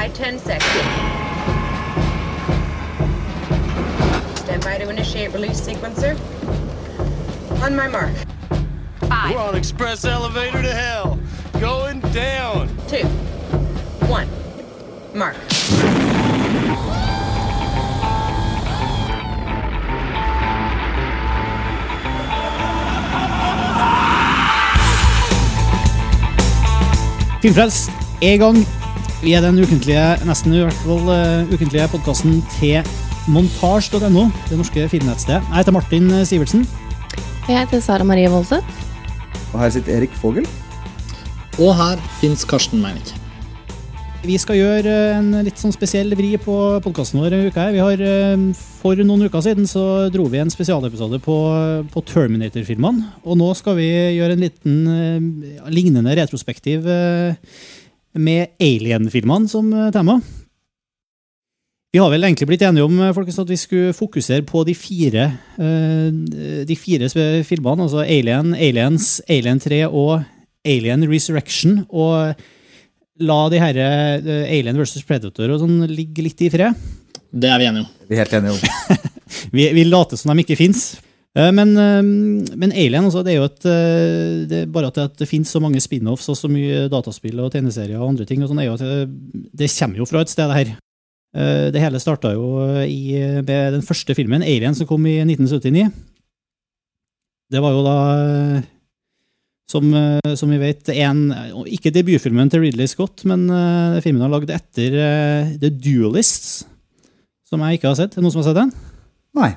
by 10 seconds. Stand by to initiate release sequencer. On my mark. Five, We're on express elevator to hell. Going down. two, one. Mark. Filmfrelst er i gang. Vi er den ukentlige, nesten i hvert fall uh, ukentlige podkasten til montasj.no, det norske filmnettstedet. Jeg heter Martin Sivertsen. Jeg heter Sara Marie Voldseth. Og her sitter Erik Fogel. Og her fins Karsten Meinick. Vi skal gjøre eh, en litt sånn spesiell vri på podkasten vår. denne uka. Vi har, eh, For noen uker siden så dro vi en spesialepisode på, på Terminator-filmene. Og nå skal vi gjøre en liten eh, lignende retrospektiv eh, med Alien-filmene som eh, tema. Vi har vel egentlig blitt enige om eh, folkens, at vi skulle fokusere på de fire, eh, de fire filmene. Altså Alien, Aliens, Alien 3 og Alien Resurrection. Og la de her eh, Alien versus Predator og sånn ligge litt i fred. Det er vi enige om. Vi er helt enige om. Vi, vi later som de ikke fins. Men, eh, men Alien, altså, det er jo et eh, det Bare at det, at det finnes så mange spin-offs og så mye dataspill og tegneserier og andre ting, og sånn, det, det kommer jo fra et sted, det her. Eh, Det hele starta jo i, med den første filmen, Alien, som kom i 1979. Det var jo da, eh, som, eh, som vi vet, en, ikke debutfilmen til Ridley Scott, men eh, filmen han lagd etter eh, The Duelists, som jeg ikke har sett. Er det noen som har sett den? Nei.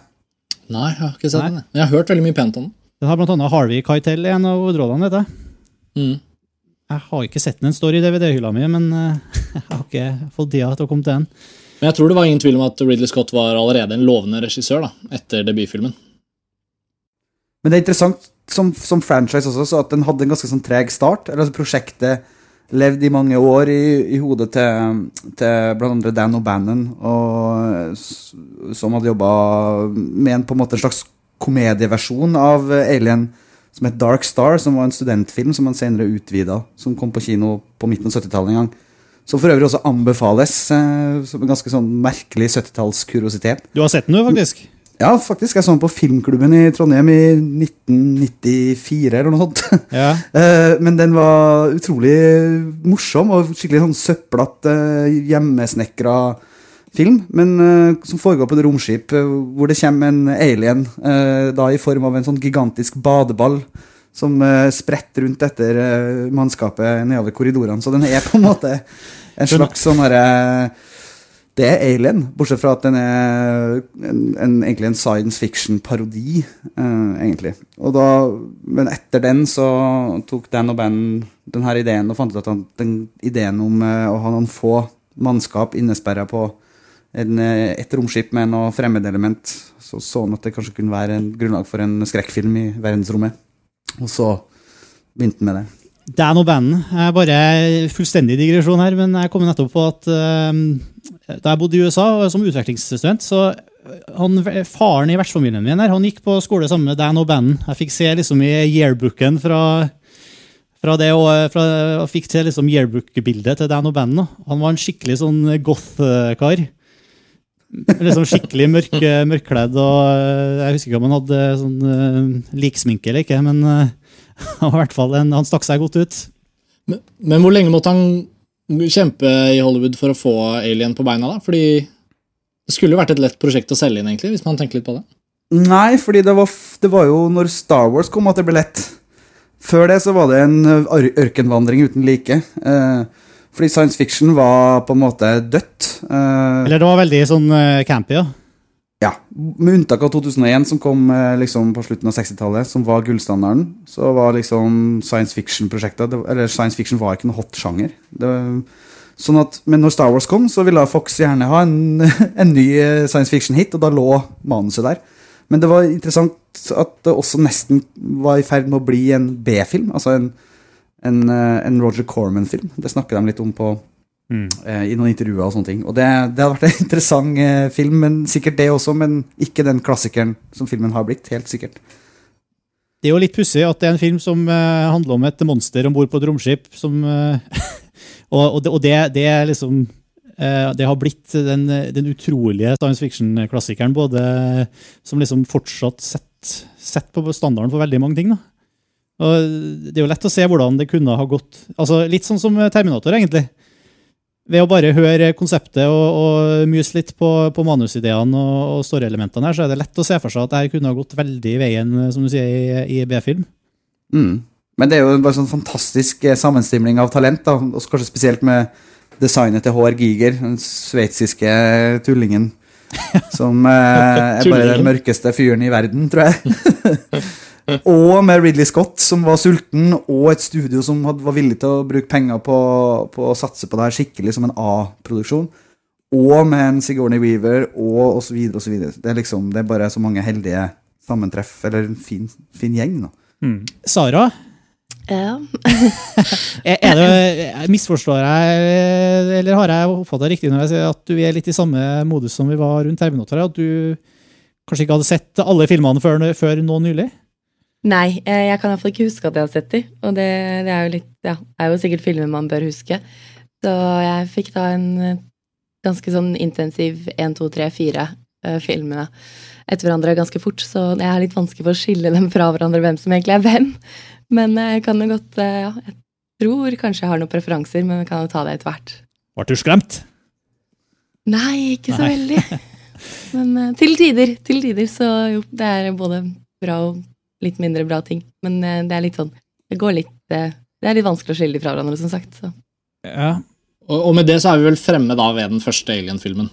Nei, jeg har ikke sett Nei. den. jeg. Men jeg har hørt veldig mye pent om den. Den har blant annet Harvey Keitel i en av hovedrollene, vet jeg. Mm. Jeg har ikke sett den, den står i DVD-hylla mi, men eh, jeg har ikke fått tida til å komme til den. Men jeg tror det var ingen tvil om at Ridley Scott var allerede en lovende regissør da, etter debutfilmen. Men det er interessant som, som franchise også, så at den hadde en ganske sånn treg start. Eller altså Prosjektet levde i mange år i, i hodet til, til andre Dan O'Bannon, som hadde jobba med en, på en måte en slags komedieversjon av Alien som het Dark Star, som var en studentfilm som han senere utvida, som kom på kino på midten av 70-tallet en gang. Som for øvrig også anbefales eh, som en ganske sånn merkelig 70-tallskuriositet. Du har sett den, du, faktisk? Ja, faktisk. Jeg så den på Filmklubben i Trondheim i 1994 eller noe sånt. Ja. Eh, Men den var utrolig morsom og skikkelig sånn søplete, hjemmesnekra film. Men eh, som foregår på et romskip eh, hvor det kommer en alien eh, da i form av en sånn gigantisk badeball som uh, spretter rundt etter uh, mannskapet nedover korridorene. Så den er på en måte en slags sånn herre det er Alien, bortsett fra at den er en, en, egentlig en science fiction-parodi, eh, egentlig. Da, men etter den så tok Dan og Ben denne ideen og fant ut at han, den ideen om eh, å ha noen få mannskap innesperra på en, eh, et romskip med noe fremmedelement, så så han at det kanskje kunne være en grunnlag for en skrekkfilm i verdensrommet. Og så begynte han med det. Dan og Ben er bare fullstendig digresjon her, men jeg kom nettopp på at eh, da jeg bodde i USA og som utvekslingsstudent, så eh, han, faren i vertsfamilien min her, han gikk på skole sammen med Dan og banden. Jeg fikk se liksom i yearbooken fra, fra det, og fra, jeg fikk se liksom yearbook-bildet til Dan og banden. Han var en skikkelig sånn goth-kar. Liksom skikkelig mørk, mørkkledd, og eh, jeg husker ikke om han hadde sånn liksminke eller ikke, men eh, han hvert fall en, han stakk seg godt ut. Men, men hvor lenge måtte han kjempe i Hollywood for å få Alien på beina? da? Fordi det skulle jo vært et lett prosjekt å selge inn, egentlig, hvis man tenker litt på det. Nei, fordi det var, det var jo når Star Wars kom at det ble lett. Før det så var det en ørkenvandring uten like. Eh, fordi science fiction var på en måte dødt. Eh, Eller det var veldig sånn uh, campy, ja. Ja, Med unntak av 2001, som kom eh, liksom på slutten av 60-tallet, som var gullstandarden, så var liksom science fiction-prosjekter Eller science fiction var ikke noe hot sjanger. Sånn at, men når Star Wars kom, så ville Fox gjerne ha en, en ny eh, science fiction-hit, og da lå manuset der. Men det var interessant at det også nesten var i ferd med å bli en B-film. Altså en, en, eh, en Roger Corman-film. Det snakker de litt om på, eh, i noen intervjuer og sånne ting. Og det, det har vært en interessant eh, film, men sikkert det også, men ikke den klassikeren som filmen har blitt. Helt sikkert. Det er jo litt pussig at det er en film som eh, handler om et monster om bord på et romskip. Som, og og, det, det, er liksom Eh, Det har blitt den, den utrolige science fiction-klassikeren, både som liksom fortsatt setter sett på standarden for veldig mange ting. da. Og Det er jo lett å se hvordan det kunne ha gått. Altså Litt sånn som Terminator, egentlig. Ved å bare høre konseptet og, og muse litt på, på manusideene og, og storyelementene, her, så er det lett å se for seg at dette kunne ha gått veldig i veien, som du sier, i, i B-film. Mm. Men det er jo bare sånn fantastisk eh, sammenstimling av talent, da. og kanskje spesielt med designet til HR Giger, den sveitsiske tullingen. Som eh, er bare den mørkeste fyren i verden, tror jeg. og med Ridley Scott, som var sulten, og et studio som hadde, var villig til å bruke penger på, på å satse på det her skikkelig som en A-produksjon. Og med en Sigourney Weaver, og osv. osv. Det er liksom, det er bare så mange heldige sammentreff, eller en fin, fin gjeng. da. Sara, Ja. er er det, misforstår jeg, eller har jeg oppfatta riktig når jeg sier at du er litt i samme modus som vi var rundt Terminatoret? At du kanskje ikke hadde sett alle filmene før, før nå nylig? Nei, eh, jeg kan iallfall ikke huske at jeg har sett de. Og det, det er jo litt Ja, er jo sikkert filmer man bør huske. Så jeg fikk da en eh, ganske sånn intensiv 1, 2, 3, 4 eh, filmene etter hverandre ganske fort, så jeg har litt vanskelig for å skille dem fra hverandre, hvem som egentlig er hvem. Men eh, jeg kan jo godt Ja, jeg tror kanskje jeg har noen preferanser, men vi kan jo ta det etter hvert. Ble du skremt? Nei, ikke så Nei. veldig. Men til tider, til tider. Så jo, det er både bra og litt mindre bra ting. Men eh, det er litt sånn Det går litt eh, Det er litt vanskelig å skille de fra hverandre, som sagt. Så. Ja. Og, og med det så er vi vel fremme da ved den første Alien-filmen.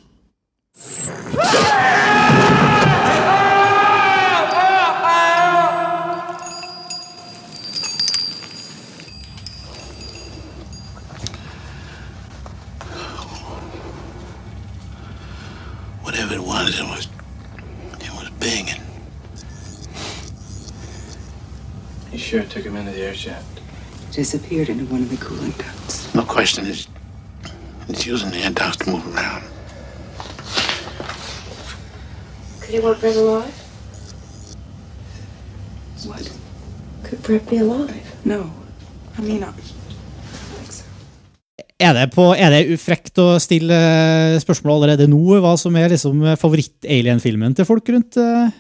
Whatever it was, it was, it was big. And Sure took him into the air shaft? disappeared into one of the cooling ducts. no question, it's, it's using the air ducts to move around. Could he want Brett alive? What? Could Brett be alive? No. I mean, I. Er det, på, er det frekt å stille spørsmål allerede nå? Hva som er liksom favoritt-alien-filmen til folk rundt, eh,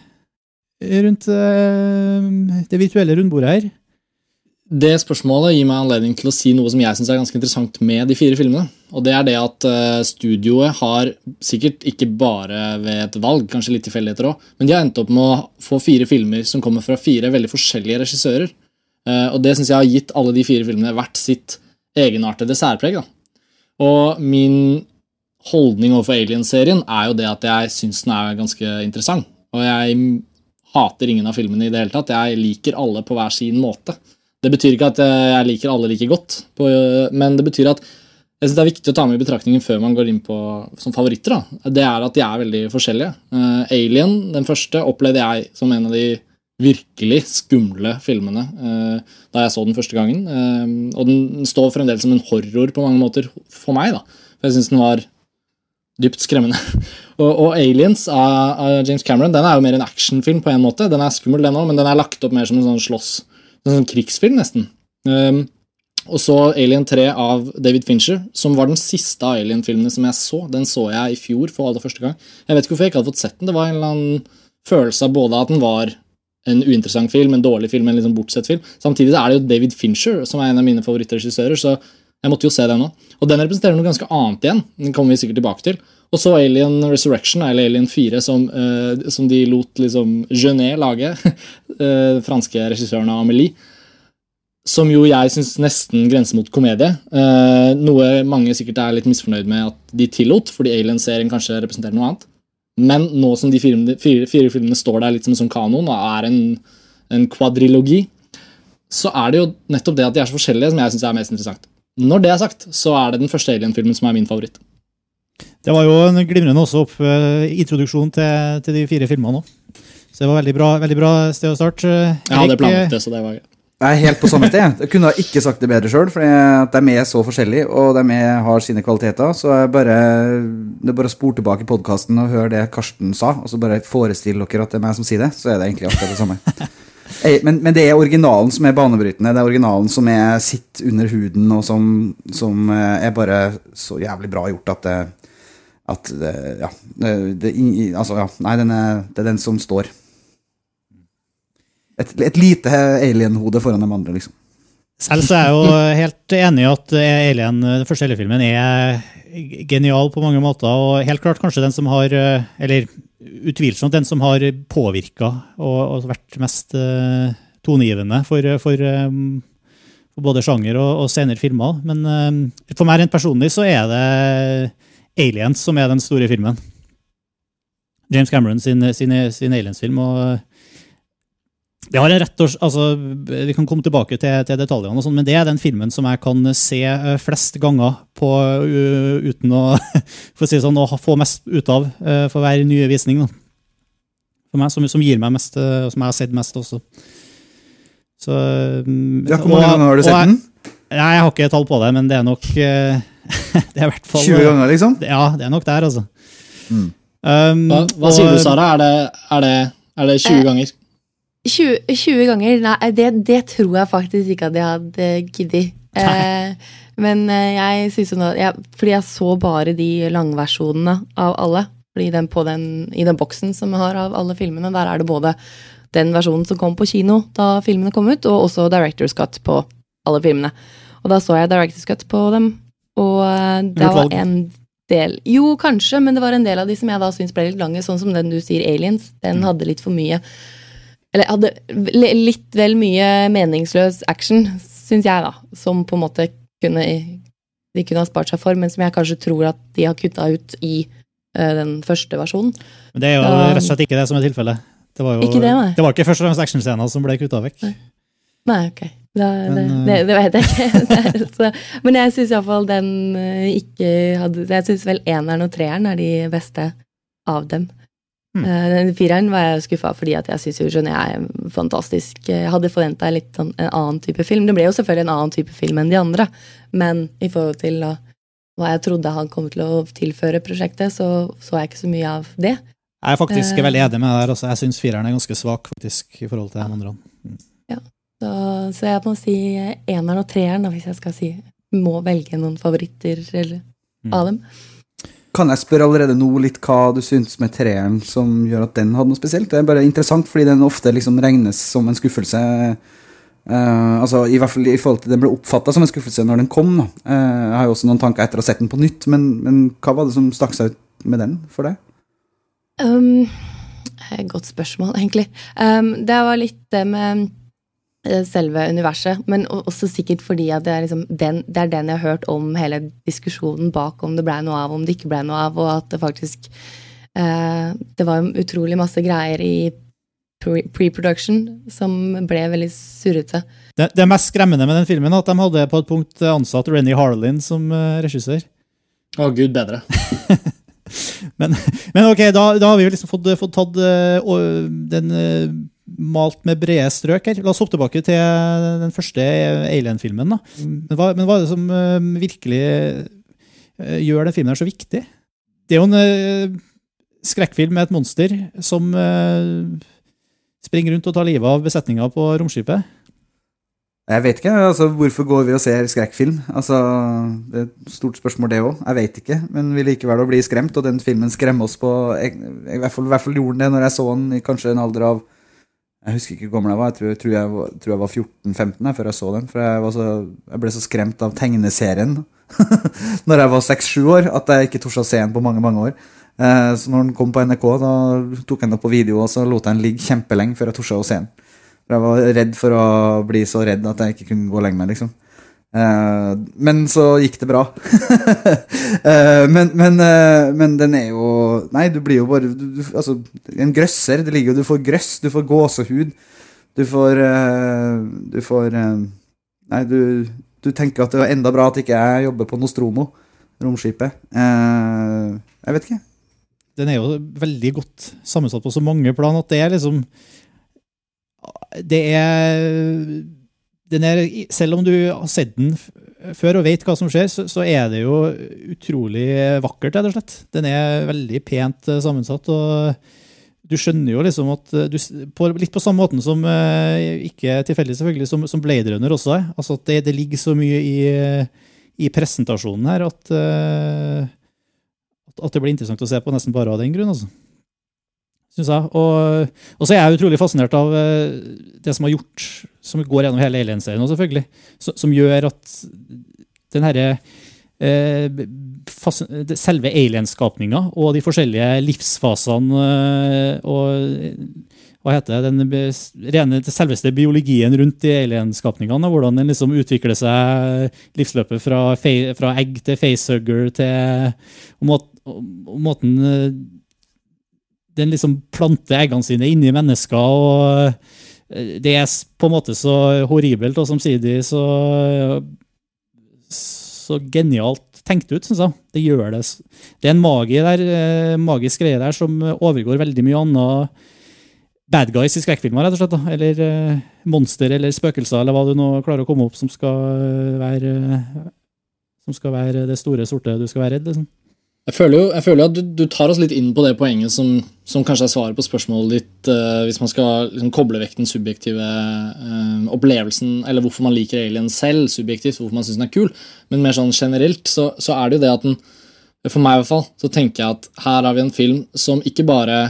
rundt eh, det virtuelle rundbordet her? Det spørsmålet gir meg anledning til å si noe som jeg synes er ganske interessant med de fire filmene. Og det er det at eh, studioet har, sikkert ikke bare ved et valg, kanskje litt tilfeldigheter òg, men de har endt opp med å få fire filmer som kommer fra fire veldig forskjellige regissører. Eh, og det syns jeg har gitt alle de fire filmene hvert sitt egenartede særpreg. Da. Og min holdning overfor Alien-serien er jo det at jeg syns den er ganske interessant. Og jeg hater ingen av filmene i det hele tatt. Jeg liker alle på hver sin måte. Det betyr ikke at eh, jeg liker alle like godt, på, eh, men det betyr at jeg synes det er viktig å ta med i betraktningen før man går inn på som favoritter. Da. Det er at de er veldig forskjellige. Uh, Alien, den første, opplevde jeg som en av de virkelig skumle filmene uh, da jeg så den første gangen. Uh, og den står fremdeles som en horror på mange måter for meg. da. For jeg syns den var dypt skremmende. Og, og Aliens av, av James Cameron den er jo mer en actionfilm på en måte. Den er skummel, den òg, men den er lagt opp mer som en sånn slåss en sånn krigsfilm, nesten. Um, og så Alien 3 av David Fincher, som var den siste av Alien-filmene som jeg så. Den så jeg i fjor for aller første gang. Jeg vet ikke hvorfor jeg ikke hadde fått sett den. Det var en eller annen følelse av både at den var en uinteressant film, en dårlig film, en liksom bortsett film. Samtidig er det jo David Fincher som er en av mine favorittregissører, så jeg måtte jo se den òg. Og den representerer noe ganske annet igjen. Den kommer vi sikkert tilbake til. Og så Alien Resurrection, eller Alien 4, som, eh, som de lot liksom Genet lage. eh, franske regissøren av Amelie. Som jo jeg syns nesten grenser mot komedie. Eh, noe mange sikkert er litt misfornøyd med at de tillot, fordi Alien-serien kanskje representerer noe annet. Men nå som de fire, fire, fire filmene står der litt som en sånn kanon og er en, en kvadrilogi, så er det jo nettopp det at de er så forskjellige, som jeg syns er mest interessant. Når det er sagt, så er det den første Alien-filmen som er min favoritt. Det var jo en glimrende også opp, eh, introduksjon til, til de fire filmene òg. Så det var veldig bra, veldig bra sted å starte. Eh, Jeg hadde Erik, planlagt det, så det var gøy. Jeg er helt på samme sted. Jeg kunne ikke sagt det bedre sjøl, for de er så forskjellige, og de er, har sine kvaliteter. Så jeg bare, det er bare å spore tilbake i podkasten og høre det Karsten sa, og så bare forestille dere at det er meg som sier det, så er det egentlig akkurat det samme. Men, men det er originalen som er banebrytende. Det er originalen som er sitt under huden, og som, som eh, er bare så jævlig bra gjort at det, at det Ja. Det, altså, ja. Nei, den er, det er den som står. Et, et lite alien-hode foran de andre, liksom. Selv så er jeg jo helt enig i at Alien, den første Alien-filmen, er genial på mange måter. Og helt klart kanskje den som har eh, Eller utvilsomt den som har påvirka og, og vært mest uh, tongivende for, for, um, for både sjanger og, og senere filmer. Men um, for meg rent personlig så er det Aliens som er den store filmen. James Cameron sin, sin, sin Aliens-film. og det har en rett og, altså, Vi kan komme tilbake til, til detaljene, og sånt, men det er den filmen som jeg kan se eh, flest ganger på, uh, uten å si sånn, å få mest ut av for hver nye visning. Da. For meg, som, som gir meg mest, og som jeg har sett mest også. Så, Ja, hvor mange ganger har du sett jeg- den? Nei, Jeg har ikke tall på det, men det er nok Det er i hvert fall 20 ganger, liksom? Ja, det er nok der, altså. Mm. Um, Hva, hva og- sier du, Sara? Er det, er det, er det 20 Eh, ganger? 20, 20 ganger? Nei, det, det tror jeg faktisk ikke at jeg hadde giddet. Eh, men eh, jeg synes jo nå jeg, Fordi jeg så bare de langversjonene av alle. Fordi den på den, I den boksen som jeg har av alle filmene, der er det både den versjonen som kom på kino da filmene kom ut, og også Director's Cut på alle filmene. Og da så jeg Director's Cut på dem, og eh, det var en del Jo, kanskje, men det var en del av de som jeg da syns ble litt lange, sånn som den du sier, Aliens. Den hadde litt for mye eller hadde litt vel mye meningsløs action, syns jeg, da. Som på en måte kunne de kunne ha spart seg for, men som jeg kanskje tror at de har kutta ut i uh, den første versjonen. Men det er jo Da- rett og slett ikke det som er tilfellet. Det var jo Ikke det, nei. det var ikke først og fremst actionscener som ble kutta vekk. Nei, ok. Da, Men, det, eh, det, det vet jeg ikke. Er så, men jeg syns iallfall den eh, ikke hadde Jeg syns vel eneren og treeren er de beste av dem. Mm. Den fireren var jeg skuffa fordi at jeg syns jo Johnny er fantastisk. Jeg hadde forventa litt sånn en annen type film. Det ble jo selvfølgelig en annen type film enn de andre, men i forhold til da, hva jeg trodde han kom til å tilføre prosjektet, så så jeg ikke så mye av det. Jeg er faktisk uh, veldig enig med deg der. Altså. Jeg syns fireren er ganske svak faktisk, i forhold til de andre. Så, så jeg må si eneren og treeren, hvis jeg skal si må velge noen favoritter eller, Mm. av dem. Kan jeg spørre allerede nå litt hva du syns med treeren som gjør at den hadde noe spesielt? Det er bare interessant, fordi den ofte liksom regnes som en skuffelse. Uh, altså I hvert fall i forhold til den ble oppfatta som en skuffelse når den kom. Eh, jeg har jo også noen tanker etter å ha sett den på nytt, men, men hva var det som stakk seg ut med den for deg? Um, eh, godt spørsmål, egentlig. Um, det var litt det med selve universet, men også sikkert fordi at det er, liksom den, det er den jeg har hørt om hele diskusjonen bak om det ble noe av, om det ikke ble noe av, og at det faktisk eh, Det var utrolig masse greier i pre- pre-production som ble veldig surrete. Det, det mest skremmende med den filmen er at de hadde på et punkt ansatt Renny Harlin som eh, regissør. Å, gud bedre. Men, men ok, da, da har vi jo liksom fått, fått tatt uh, den eh, malt med brede strøk her. La oss hoppe tilbake til den første Alien-filmen. da. Men hva, er det som eh, virkelig eh, gjør den filmen her så viktig? Det er jo en eh, skrekkfilm med et monster som springer rundt og tar livet av besetninga på romskipet. Jeg vet ikke. altså Hvorfor går vi og ser skrekkfilm? Altså, Det er et stort spørsmål, det òg. Jeg vet ikke. Men vi liker vel å bli skremt, og den filmen skremmer oss på I hvert fall, i hvert fall gjorde den det når jeg så den i kanskje en alder av Jeg husker ikke hvor gammel jeg var. Jeg tror, tror jeg, var- tror jeg var 14-15 før jeg så den. For jeg, så, jeg ble så skremt av tegneserien når jeg var 6-7 år, at jeg ikke torde å se den på mange mange år. Eh, så når den kom på NRK, da tok jeg den opp på video, og så lot jeg den ligge kjempelenge før jeg torde å se den. For jeg var redd for å bli så redd at jeg ikke kunne gå lenge med liksom. Eh, men så gikk det bra. Eh, men, men, eh, men den er jo Nei, du blir jo bare du, du, Altså, en grøsser. Det ligger jo Du får grøss, du får gåsehud. Du får uh, Du får uh, Nei, du, du tenker at det er enda bra at ikke jeg jobber på Nostromo, romskipet. Uh, jeg vet ikke. den er jo veldig godt sammensatt på så mange plan at det er liksom Det er den er, Selv om du har sett den før og vet hva som skjer, så, så er det jo utrolig vakkert, rett og slett. Den er veldig pent eh, sammensatt. og du skjønner jo liksom at eh, du, på, Litt på samme måten som eh, Ikke tilfeldig, selvfølgelig, som, som Blade Runner også er. Altså at det, det ligger så mye i, i presentasjonen her at, at det blir interessant å se på nesten bare av den grunn. altså. Synes jeg. Og, og så er jeg utrolig fascinert av det som har gjort, som går gjennom hele Alien-serien, selvfølgelig, som, som gjør at den herre eh, selve alienskapninga og de forskjellige livsfasene eh, og hva heter det, den rene, selveste biologien rundt de alienskapningene, hvordan den liksom utvikler seg livsløpet fra, fra egg til facehugger til og, måt, og måten eh, den liksom planter eggene sine inni mennesker, og eh, det er på en måte så horribelt og samtidig så så genialt tenkt ut, syns jeg. Det gjør det. Det er en magi der, eh, magisk greie der som overgår veldig mye annet bad guys i skrekkfilmer, rett og slett. Eller uh, monster eller spøkelser, eller hva du nå klarer å komme opp som skal eh, være som skal være det store sorte du skal være redd. liksom. Jeg føler jo, jeg føler at du, du tar oss litt inn på det poenget som, som kanskje er svaret på spørsmålet ditt, uh, hvis man skal liksom, koble vekk den subjektive uh, opplevelsen, eller hvorfor man liker Alien selv subjektivt, hvorfor man syns den er kul. Men mer sånn generelt så, så er det jo det at den For meg i hvert fall, så tenker jeg at her har vi en film som ikke bare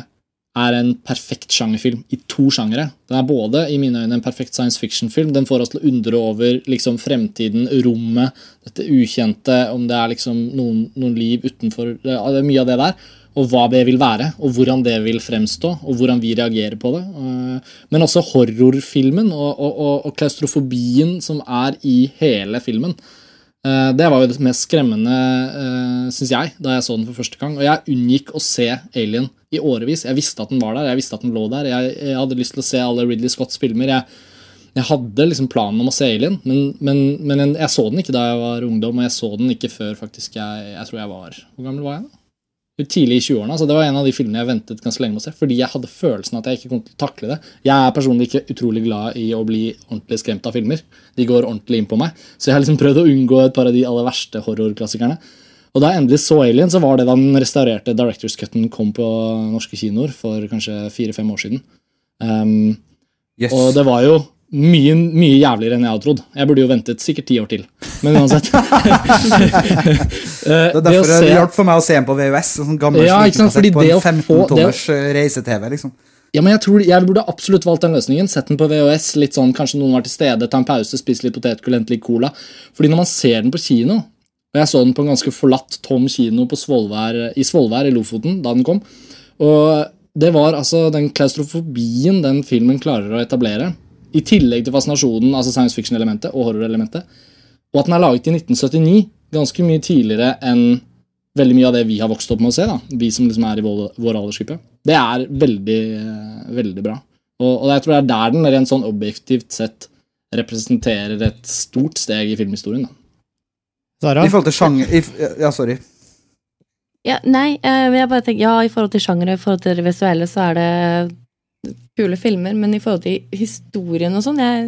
er en perfekt sjangerfilm i to sjangere. Den er både i mine øyne en perfekt science fiction-film. Den får oss til å undre over liksom, fremtiden, rommet, dette ukjente, om det er liksom, noen, noen liv utenfor Det er mye av det der. Og hva det vil være, og hvordan det vil fremstå, og hvordan vi reagerer på det. Eh, Men også horrorfilmen og, og, og, og klaustrofobien som er i hele filmen. Eh, Det var jo det mest skremmende, uh, syns jeg, da jeg så den for første gang. Og jeg unngikk å se Alien i årevis. Jeg visste at den var der, jeg visste at den lå der. Jeg, jeg hadde lyst til å se alle Ridley Scotts filmer. Jeg, jeg hadde liksom planen om å se Alien, men, men, men jeg, jeg så den ikke da jeg var ungdom, og jeg så den ikke før faktisk jeg Jeg tror jeg var Hvor gammel var jeg da? Tidlig i 20-årene. altså Det var en av de filmene jeg ventet ganske lenge med å se, fordi jeg hadde følelsen at jeg ikke kom til å takle det. Jeg er personlig ikke utrolig glad i å bli ordentlig skremt av filmer. De går ordentlig inn på meg. Så jeg har liksom prøvd å unngå et par av de aller verste horrorklassikerne. Og da jeg endelig så Alien, så var det da den restaurerte Directors Cutten kom på norske kinoer for kanskje fire-fem år siden. Um, Yes. Og det var jo mye, mye jævligere enn jeg hadde trodd. Jeg burde jo ventet sikkert ti år til. Men uansett. Det er derfor det se- hjalp for meg å se den på VØS. Sånn gammel Ja, ikke sant, fordi på en 15-tommers reise-TV. liksom. Ja, men jeg tror jeg burde absolutt valgt den løsningen. Sett den på VHS, litt sånn, kanskje noen var til stede, ta en pause, spise litt potetgull, hente litt cola. Fordi når man ser den på kino, og jeg så den på en ganske forlatt, tom kino Svolvær, i Svolvær i Lofoten da den kom, og det var altså den klaustrofobien den filmen klarer å etablere, i tillegg til fascinasjonen, altså science fiction-elementet og horror-elementet, og at den er laget i 1979, ganske mye tidligere enn veldig mye av det vi har vokst opp med å se, da, vi som liksom er i vår, vår. Det er veldig, veldig bra. Og, og jeg tror det er der den rent sånn objektivt sett representerer et stort steg i filmhistorien. Da. Sara? I forhold til sjanger i, Ja, sorry. Ja, nei, eh, jeg bare tenker, ja, i forhold til sjangere, i forhold til det visuelle, så er det kule filmer, men i forhold til historien og sånn, jeg,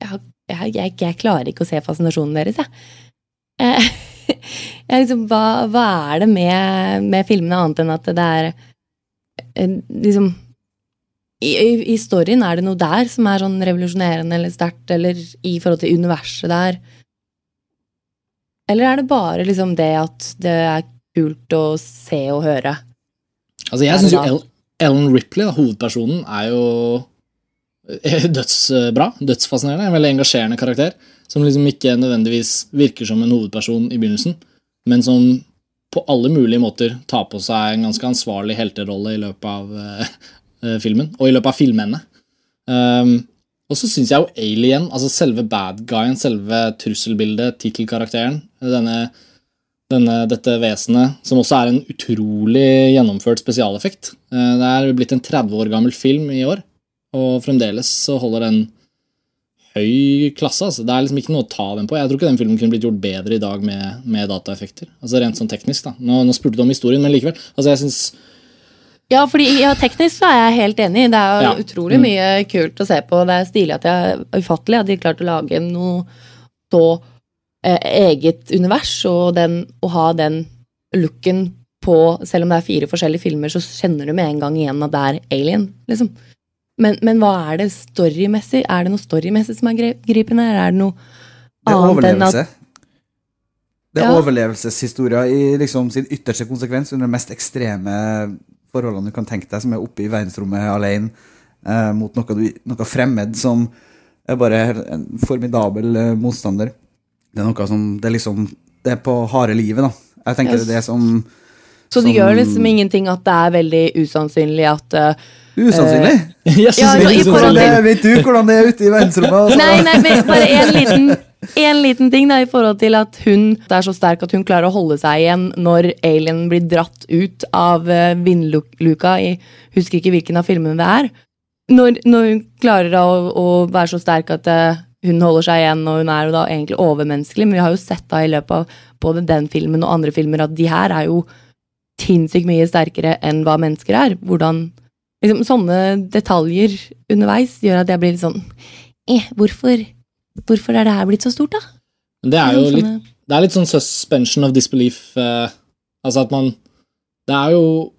jeg, jeg, jeg, klarer ikke å se fascinasjonen deres, jeg. Eh, jeg liksom, hva, hva er det med, med filmene annet enn at det er eh, liksom i, i, I storyen, er det noe der som er sånn revolusjonerende eller sterkt, eller i forhold til universet der? Eller er det bare liksom det at det er kult å se og høre? Altså, jeg syns jo? El Ellen Ripley, da, hovedpersonen, er jo eh, dødsbra. Dødsfascinerende. En veldig engasjerende karakter. Som liksom ikke nødvendigvis virker som en hovedperson i begynnelsen, men som på alle mulige måter tar på seg en ganske ansvarlig helterolle i løpet av eh, filmen, og i løpet av filmene. Um, og så syns jeg jo Alien, altså selve bad guyen, selve trusselbildet, tittelkarakteren, denne denne, dette vesenet, som også er en utrolig gjennomført spesialeffekt. Eh, Det er blitt en 30 år gammel film i år, og fremdeles så holder den høy klasse. Altså. Det er liksom ikke noe å ta den på. Jeg tror ikke den filmen kunne blitt gjort bedre i dag med, med dataeffekter. Altså Rent sånn teknisk, da. Nå, nå spurte du om historien, men likevel. Altså jeg synes, Ja, fordi ja, teknisk så er jeg helt enig. Det er jo Ja. utrolig Mm. mye kult å se på. Det er stilig at jeg er ufattelig at de klarte å lage noe så eget univers, og den, å ha den looken på Selv om det er fire forskjellige filmer, så kjenner du med en gang igjen at det er Alien, liksom. Men, men hva er det storymessig? Er det noe storymessig som er gripende? Eller er det noe Det er annet enn at Det er Ja. overlevelseshistoria i liksom sin ytterste konsekvens under de mest ekstreme forholdene du kan tenke deg, som er oppe i verdensrommet alene eh, mot noe, noe fremmed som er bare en formidabel eh, motstander. Det er noe som Det er liksom Det er på harde livet, da. Jeg tenker Yes. det er det som Så det som- gjør liksom ingenting at det er veldig usannsynlig at uh, Usannsynlig? Uh, yes, Ja, så, i litt forhold til- Det, vet du hvordan det er ute i verdensrommet? Altså. Nei, nei, men bare en liten, en liten ting da, i forhold til at hun er så sterk at hun klarer å holde seg igjen når alien blir dratt ut av eh, vindluka i Husker ikke hvilken av filmene det er. Når, når hun klarer å, å være så sterk at eh, hun holder seg igjen, og hun er jo da egentlig overmenneskelig, men vi har jo sett da i løpet av både den filmen og andre filmer at de her er jo sinnssykt mye sterkere enn hva mennesker er. Hvordan liksom, Sånne detaljer underveis gjør at jeg blir litt sånn eh, hvorfor, hvorfor er det her blitt så stort, da? Det er jo litt, det er litt sånn suspension of disbelief. Eh, altså at man Det er jo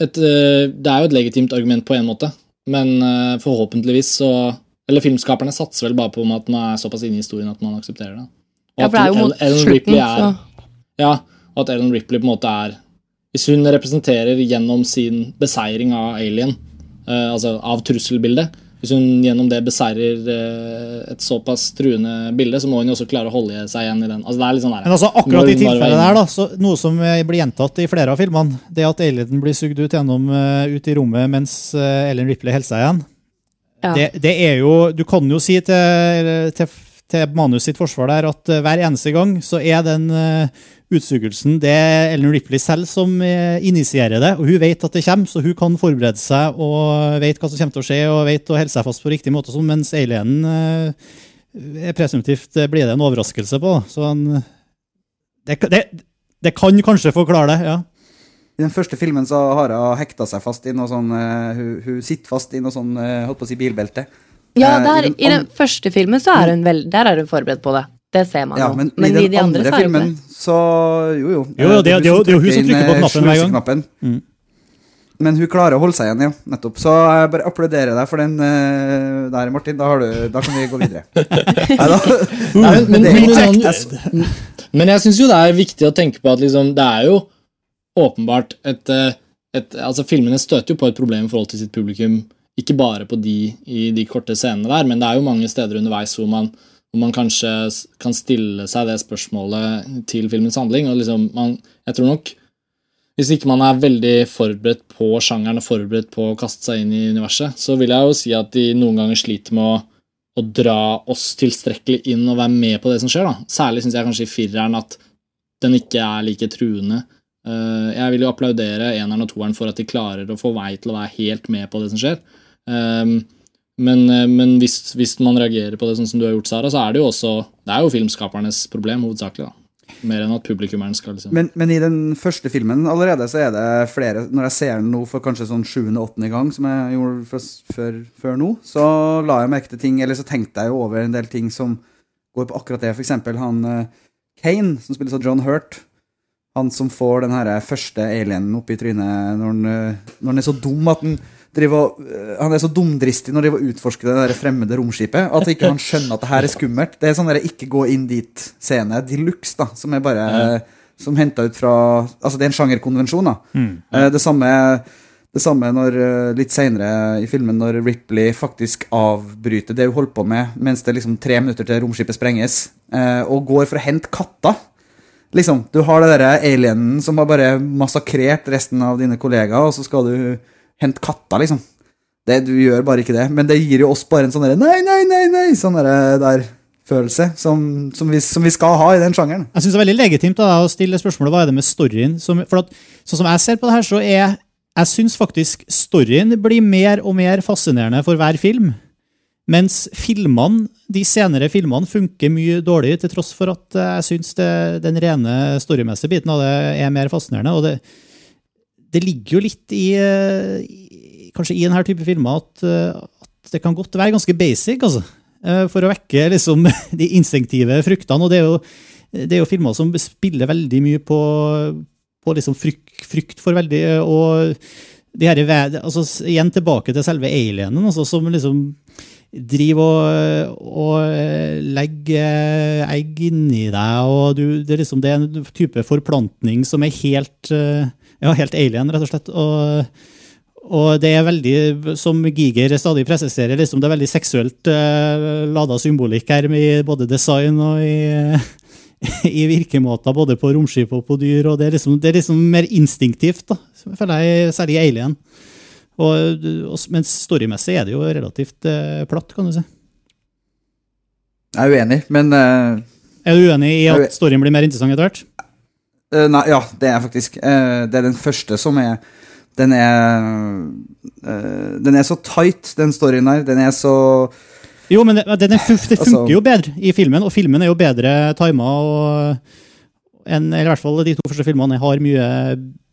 et, eh, det er jo et legitimt argument på en måte, men eh, forhåpentligvis så Eller filmskaperne satser vel bare på at man er såpass inne i historien at man aksepterer det. Og Ja, for det er jo mot Ellen- Ellen slutten, er, så Ja, og at Ellen Ripley på en måte er Hvis hun representerer gjennom sin beseiring av alien, uh, altså av trusselbildet Hvis hun gjennom det beseirer uh, et såpass truende bilde, så må hun jo også klare å holde seg igjen i den. Altså det er litt sånn der, Men altså, akkurat i tilfellet der, da, så noe som eh, blir gjentatt i flere av filmene, det at alienen blir sugd ut gjennom uh, ut i rommet mens Ellen Ripley holder seg igjen. Det, det er jo Du kan jo si til, til, til manus sitt forsvar der at eh, hver eneste gang så er den uh, utsugelsen det er Ellen Ripley selv som eh, initierer det. Og hun vet at det kommer, så hun kan forberede seg og vet hva som kommer til å skje og vet å holde seg fast på riktig måte, sånn, mens alienen eh, presumptivt eh, blir det en overraskelse på. Så han, det, det, det kan kanskje forklare det, ja. I den første filmen så har hun hekta seg fast i noe sånn uh, hun, hun sitter fast i noe sånn uh, holdt på å si bilbelte. Ja, der, der, i den i den første filmen så er hun vel Der er hun forberedt på det. Det ser man Ja, jo. men, Men, i i den de andre andre filmen så Jo, jo. Jo, jo, det er- det jo- det er jo hun som trykker på eh, knappen hver gang. Mm. Men hun klarer å holde seg igjen, ja. Nettopp. Så jeg bare applauderer deg for den uh, der, Martin. Da, har du, da kan vi gå videre. Nei, Men, men, er men, men, men jeg syns jo det er viktig å tenke på at liksom, det er jo åpenbart et, eh, et Altså, filmene støter jo på et problem i forhold til sitt publikum, ikke bare på de i de korte scenene der, men det er jo mange steder underveis hvor man, hvor man kanskje kan stille seg det spørsmålet til filmens handling. og liksom, man, Jeg tror nok hvis ikke man er veldig forberedt på sjangeren og forberedt på å kaste seg inn i universet, så vil jeg jo si at de noen ganger sliter med å å dra oss tilstrekkelig inn og være med på det som skjer. da. Særlig syns jeg kanskje i fireren at den ikke er like truende. Eh, jeg vil jo applaudere eneren og toeren for at de klarer å få vei til å være helt med på det som skjer. Um, men eh, men hvis, hvis man reagerer på det sånn som du har gjort, Sara, så er det jo også Det er jo filmskapernes problem, hovedsakelig. da. Mer enn at publikummeren skal liksom Men, men i den første filmen allerede så er det flere Når jeg ser den nå for kanskje sånn sjuende-åttende gang, som jeg gjorde for, før, før nå, så la jeg merke til ting Eller så tenkte jeg jo over en del ting som går på akkurat det. For eksempel han eh, Kane, som spilles av John Hurt. Han som får den her første alienen opp i trynet når han, eh, når han er så dum at han driver og eh, Han er så dumdristig når og utforsker det der fremmede romskipet at ikke han skjønner at det her er skummelt. Det er sånn der ikke gå inn dit-scene de luxe, da, som er bare Ja. Som henta ut fra Altså, det er en sjangerkonvensjon, da. Mm. ja. Det samme det samme når, eh, litt senere i filmen, når Ripley faktisk avbryter det hun holder på med mens det er liksom tre minutter til romskipet sprenges, eh, og går for å hente katta. Liksom, Du har det derre alienen som har bare massakrert resten av dine kollegaer, og så skal du hente katta, liksom. Det, du gjør bare ikke det. Men det gir jo oss bare en sånn derre nei, nei, nei, nei, sånn derre der følelse som, som, vi, som vi skal ha i den sjangeren. Jeg synes det er veldig legitimt da, å stille spørsmålet hva er det med storyen. Som, for at, sånn som jeg ser på det her, så er jeg syns faktisk storyen blir mer og mer fascinerende for hver film. Mens filmene, de senere filmene funker mye dårlig, til tross for at jeg syns den rene storymessige biten av det er mer fascinerende. og det, det ligger jo litt i, eh, kanskje i denne type filmer at, eh, at det kan godt være ganske basic, altså. eh, For å vekke liksom de instinktive fruktene. Og det er jo, det er jo filmer som spiller veldig mye på, på liksom frykt, frykt for veldig Og de her, altså, igjen tilbake til selve alienen, altså, som liksom driver og, og legger egg inni deg, og du, det, er liksom, det er en type forplantning som er helt, eh, ja, helt alien, rett og slett. Og, og det er veldig, som Giger stadig presiserer, liksom, det er veldig seksuelt uh, lada symbolikk her, i både design og i, i virkemåter, både på romskip og på dyr. og Det er liksom, det er liksom mer instinktivt, da, føler jeg, særlig i Alien. Og, og, men storymessig er det jo relativt uh, platt, kan du si. Jeg er uenig, men uh, Er du uenig i at storyen blir mer interessant etter hvert? Uh, Nei, ja, det er jeg faktisk. Det er den første som er Den er Den er så tight, den storyen her. Den er så Jo, men det, det, det funker Altså- funker jo bedre i filmen, og filmen er jo bedre tima. og en, eller i hvert fall De to første filmene har mye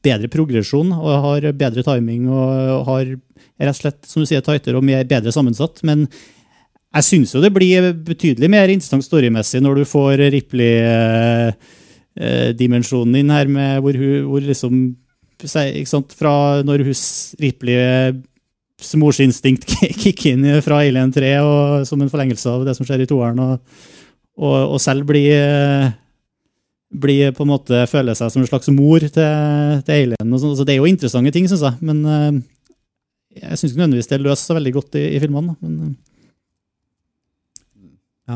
bedre progresjon og har bedre timing og har rett og slett, som du sier, tightere og mer, bedre sammensatt. Men jeg syns jo det blir betydelig mer interessant storymessig når du får Ripley-dimensjonen inn her, med hvor, hun, hvor liksom ikke sant, Fra når hun Ripley morsinstinkt kicker inn fra Alien 3 og, som en forlengelse av det som skjer i toeren, og, og, og selv blir eh, blir på en måte føler seg som en slags mor til, til Alien. Og sånt. så det er jo interessante ting, syns jeg. Men uh, jeg syns ikke nødvendigvis det er løst så veldig godt i, i filmene. Men, uh,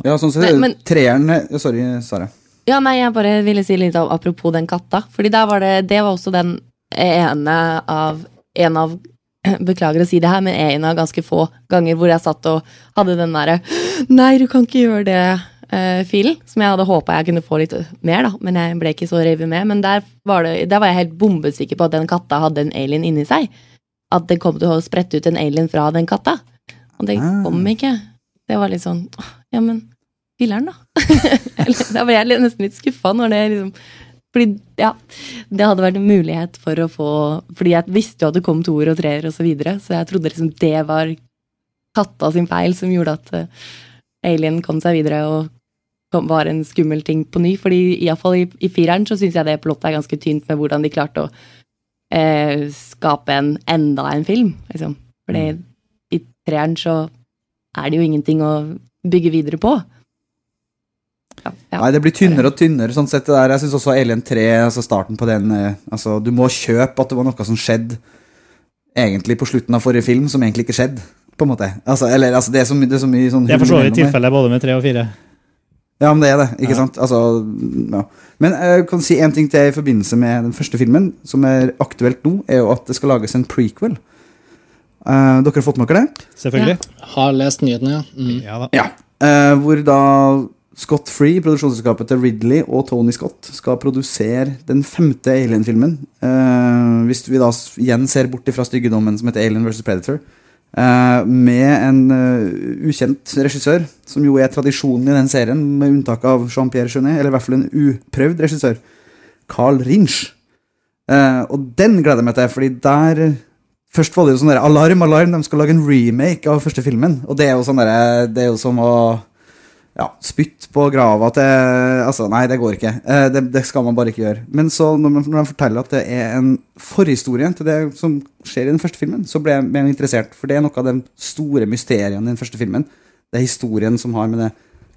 Ja, sånn sett. Men- Treeren ja, Sorry, Sara. Ja, nei, jeg bare ville si litt av, apropos den katta. Fordi der var det, det var også den ene av En av Beklager å si det her, men en av ganske få ganger hvor jeg satt og hadde den derre Nei, du kan ikke gjøre det. Eh, filen, som jeg hadde håpa jeg kunne få litt mer, da, men jeg ble ikke så revet med. Men der var, det, der var jeg helt bombesikker på at den katta hadde en alien inni seg. At den kom til å sprette ut en alien fra den katta. Og det Ah. kom ikke. Det var litt sånn «Åh, Ja, men filler'n, da. Da ble jeg nesten litt skuffa når det liksom Fordi, ja, det hadde vært en mulighet for å få Fordi jeg visste jo at det kom toer og treer og så videre, så jeg trodde liksom det var katta sin feil som gjorde at eh, Alien kom seg videre og var en skummel ting på ny. Fordi iallfall i, i fireren så syns jeg det plottet er ganske tynt med hvordan de klarte å eh, skape en enda en film, liksom. Fordi i treeren så er det jo ingenting å bygge videre på. Ja, ja. Nei, det blir tynnere og tynnere. sånn sett det der. Jeg syns også Alien 3, altså starten på den eh, altså, Du må kjøpe at det var noe som skjedde egentlig på slutten av forrige film, som egentlig ikke skjedde. På en måte. Altså, eller, altså, det er så, my det er så mye sånn det forstår i tilfellet både med tre og fire. Ja, men det er det, ikke Ja. sant? Altså, ja. Men jeg kan si en ting til i forbindelse med den første filmen, som er aktuelt nå, er jo at det skal lages en prequel. Uh, dere har fått med dere det? Selvfølgelig. Har lest nyhetene, ja. Mm. Ja da. Ja. Uh, hvor da Scott Free, produksjonsselskapet til Ridley og Tony Scott, skal produsere den femte Alien-filmen. Uh, hvis vi da igjen ser bort fra styggedommen som heter Alien vs. Predator. Eh, med en eh, ukjent regissør, som jo er tradisjonen i den serien, med unntak av Jean-Pierre Jeunet, eller i hvert fall en uprøvd regissør. Carl Rinch. Eh, og den gleder jeg meg til, fordi der Først var det jo sånn der, alarm, alarm, de skal lage en remake av første filmen. Og det er jo sånn der, det er jo som å ja, spytt på grava til Altså, nei, det går ikke. Eh, Det, det skal man bare ikke gjøre. Men så, når, man, når de forteller at det er en forhistorie til det som skjer i den første filmen, så ble jeg, mer interessert. For det er noe av de store mysteriene i den første filmen. Det er historien som har med det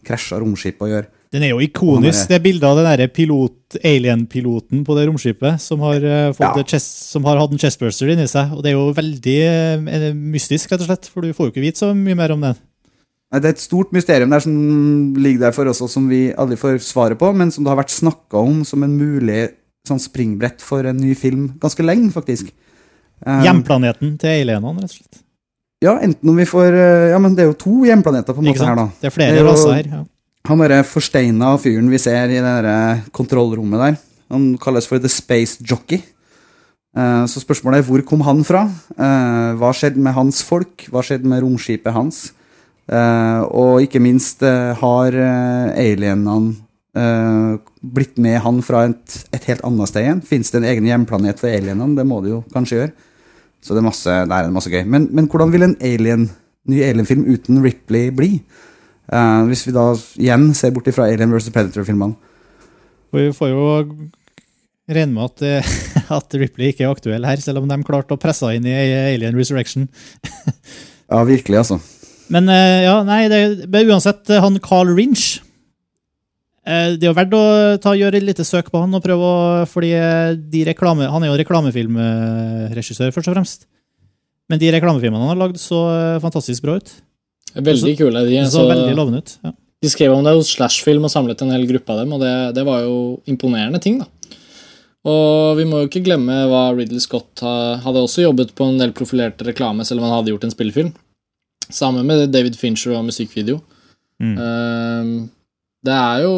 krasja romskipet å gjøre. Den er jo ikonisk, det bildet av den der pilot, alien-piloten på det romskipet som har, eh, fått Ja. chest, som har hatt en chestburster inni seg. Og det er jo veldig eh, mystisk, rett og slett, for du får jo ikke vite så mye mer om den. Nei, Det er et stort mysterium der som ligger der for oss, og som vi aldri får svaret på, men som det har vært snakka om som en mulig sånn springbrett for en ny film ganske lenge, faktisk. Um, Hjemplaneten til alienene, rett og slett. Ja, enten om vi får eh, Ja, men det er jo to hjemplaneter på en måte her, da. Det er flere Det er jo- raser her. Ja. Han derre forsteina fyren vi ser i det derre kontrollrommet der, han kalles for The Space Jockey. Eh, Så spørsmålet er hvor kom han fra? Eh, Hva skjedde med hans folk? Hva skjedde med romskipet hans? Eh, Og ikke minst, eh, har eh, alienene blitt med han fra et, et helt annet sted igjen? Fins det en egen hjemplanet for alienene? Det må det jo kanskje gjøre. Så det er masse, der er det masse gøy. Men, men hvordan vil en alien, ny alienfilm uten Ripley bli? Uh, hvis vi da igjen ser bort fra Alien vs. Predator-filmene. Vi får jo regne med at, at Ripley ikke er aktuell her, selv om de klarte å presse inn i Alien Resurrection. Ja, virkelig, altså. Men eh, ja, nei, det, men uansett, eh, han Carl Rinch eh, Det er jo verdt å ta, gjøre et lite søk på han, og prøve å, fordi de reklame, han er jo reklamefilmregissør, først og fremst. Men de reklamefilmene han har lagd, så fantastisk bra ut. Veldig kule. De, så så- veldig lovende ut. Ja. De skrev om det hos Slashfilm og samlet en hel gruppe av dem, og det, det var jo imponerende ting, da. Og vi må jo ikke glemme hva Ridley Scott hadde også jobbet på en del profilerte reklame, selv om han hadde gjort en spillefilm. Sammen med David Fincher og musikkvideo. Mm. Uh, det er jo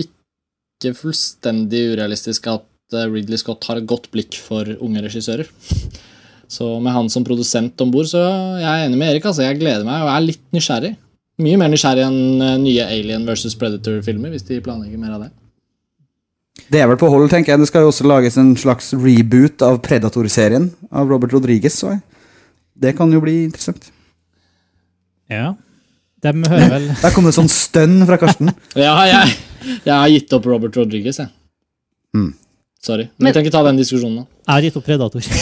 ikke fullstendig urealistisk at eh, Ridley Scott har et godt blikk for unge regissører. Så med han som produsent om bord, så jeg er enig med Erik. altså Jeg gleder meg og er litt nysgjerrig. Mye mer nysgjerrig enn eh, nye Alien versus Predator-filmer, hvis de planlegger mer av det. Det er vel på hold, tenker jeg. Det skal jo også lages en slags reboot av Predator-serien av Robert Rodriguez. Så det kan jo bli interessant. Ja. De hører vel Der kom det sånn stønn fra Karsten. Ja, jeg, jeg har gitt opp Robert Rodriguez, jeg. Mm. Sorry. Men vi kan ikke ta den diskusjonen nå. Jeg har gitt opp Predator.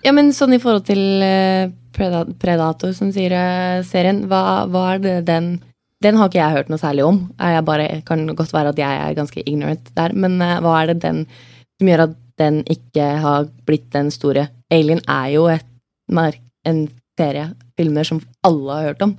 Ja, men sånn i forhold til eh, Predator, som sier eh, serien, hva, hva er det den Den har ikke jeg hørt noe særlig om. Eh, Jeg bare, kan godt være at jeg er ganske ignorant der, men hva er det den som gjør at den ikke har blitt den store? Alien er jo et, en serie filmer som alle har hørt om.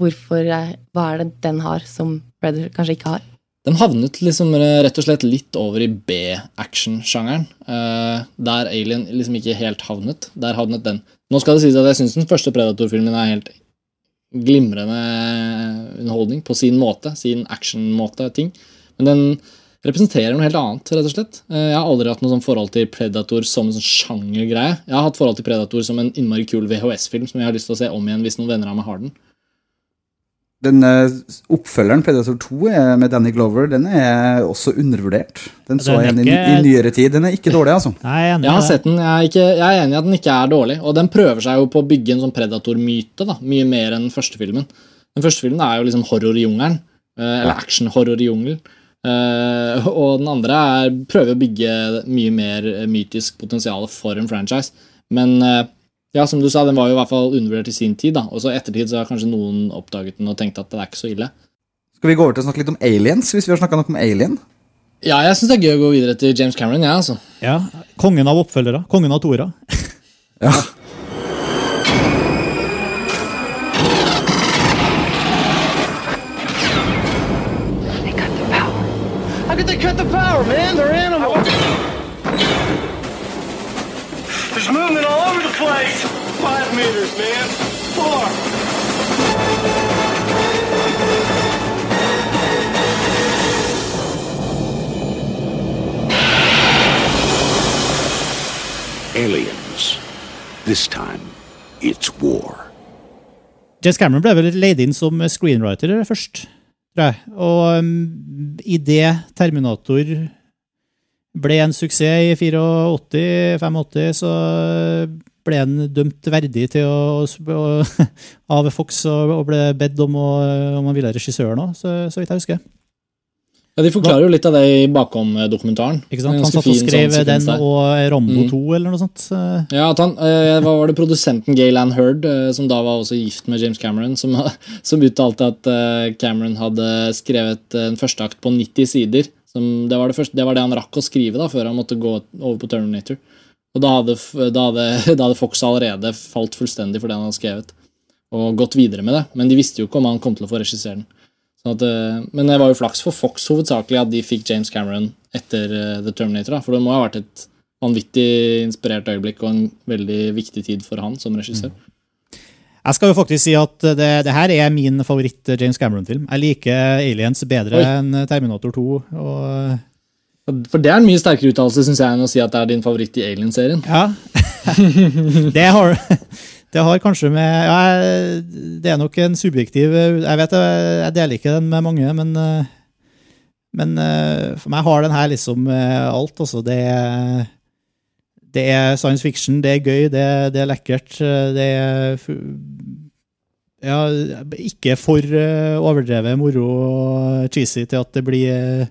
Hvorfor, Hva er det den har som Predator kanskje ikke har? Den havnet liksom rett og slett litt over i B-action-sjangeren. eh, der Alien liksom ikke helt havnet. Der havnet den. Nå skal det sies at jeg syns den første Predator-filmen er helt glimrende underholdning på sin måte. Sin action-måte ting. Men den representerer noe helt annet, rett og slett. Eh, jeg har aldri hatt noe sånn forhold til Predator som en sånn sjangergreie. Jeg har hatt forhold til Predator som en innmari kul VHS-film som jeg har lyst til å se om igjen hvis noen venner av meg har den. Den eh, oppfølgeren, Predator 2, er med Danny Glover, den er også undervurdert. Den så jeg igjen i, ikke- i nyere tid. Den er ikke dårlig, altså. Nei, jeg Jeg har sett den, jeg er, ikke, jeg er enig i at den ikke er dårlig. Og den prøver seg jo på å bygge en sånn Predator-myte, da, mye mer enn den første filmen. Den første filmen er jo liksom horror i jungelen, eh, eller action-horror i jungelen. Eh, og den andre er, prøver å bygge mye mer mytisk potensial for en franchise. Men eh, ja, som du sa, den var jo i hvert fall undervurdert i sin tid, da. Og så i ettertid så har kanskje noen oppdaget den og tenkt at det er ikke så ille. Skal vi gå over til å snakke litt om aliens, hvis vi har snakka nok om alien? Ja, jeg syns det er gøy å gå videre til James Cameron, ja, altså. Ja, Kongen av oppfølgere. Kongen av toere. Ja. cut the power, man? They're animals. There's movement all over the place. Five meters, man. Four. Aliens. This time, it's war. James Cameron ble vel leid inn som screenwriter først, tror jeg. Og um, idet Terminator ble en suksess i 84-85, så ble han dømt verdig til å, å av Fox og, ble bedt om, å, om han ville regissøren òg, så, så vidt jeg husker. Ja, De forklarer jo litt av det i bakom-dokumentaren. Ikke sant? Han satt og skrev sånn den og Rombo Mm. 2 eller noe sånt. Ja, at han, eh, Hva var det produsenten Gaylan Heard, eh, som da var også gift med James Cameron, som, som uttalte at eh, Cameron hadde skrevet en førsteakt på 90 sider. Som, det, var det, første, det var det han rakk å skrive da, før han måtte gå over på Terminator. Og da hadde, da hadde, da hadde Fox allerede falt fullstendig for det han hadde skrevet, og gått videre med det. Men de visste jo ikke om han kom til å få regissere den. Sånn at, eh, men det var jo flaks for Fox hovedsakelig at de fikk James Cameron etter eh, The Terminator. Da, for det må ha vært et vanvittig inspirert øyeblikk og en veldig viktig tid for han som regissør. Jeg skal jo faktisk si at det, det her er min favoritt James Cameron-film. Jeg liker Aliens bedre enn Terminator 2. Og For det er en mye sterkere uttalelse synes jeg, enn å si at det er din favoritt i Alien-serien. ja. det, har, det har kanskje med ja, Det er nok en subjektiv Jeg vet jeg, jeg deler ikke den med mange, men, men for meg har den her liksom alt. Altså. Det, er- det er science fiction, det er gøy, det, det er lekkert. Det er ja, ikke for eh, overdrevet moro og cheesy til at det blir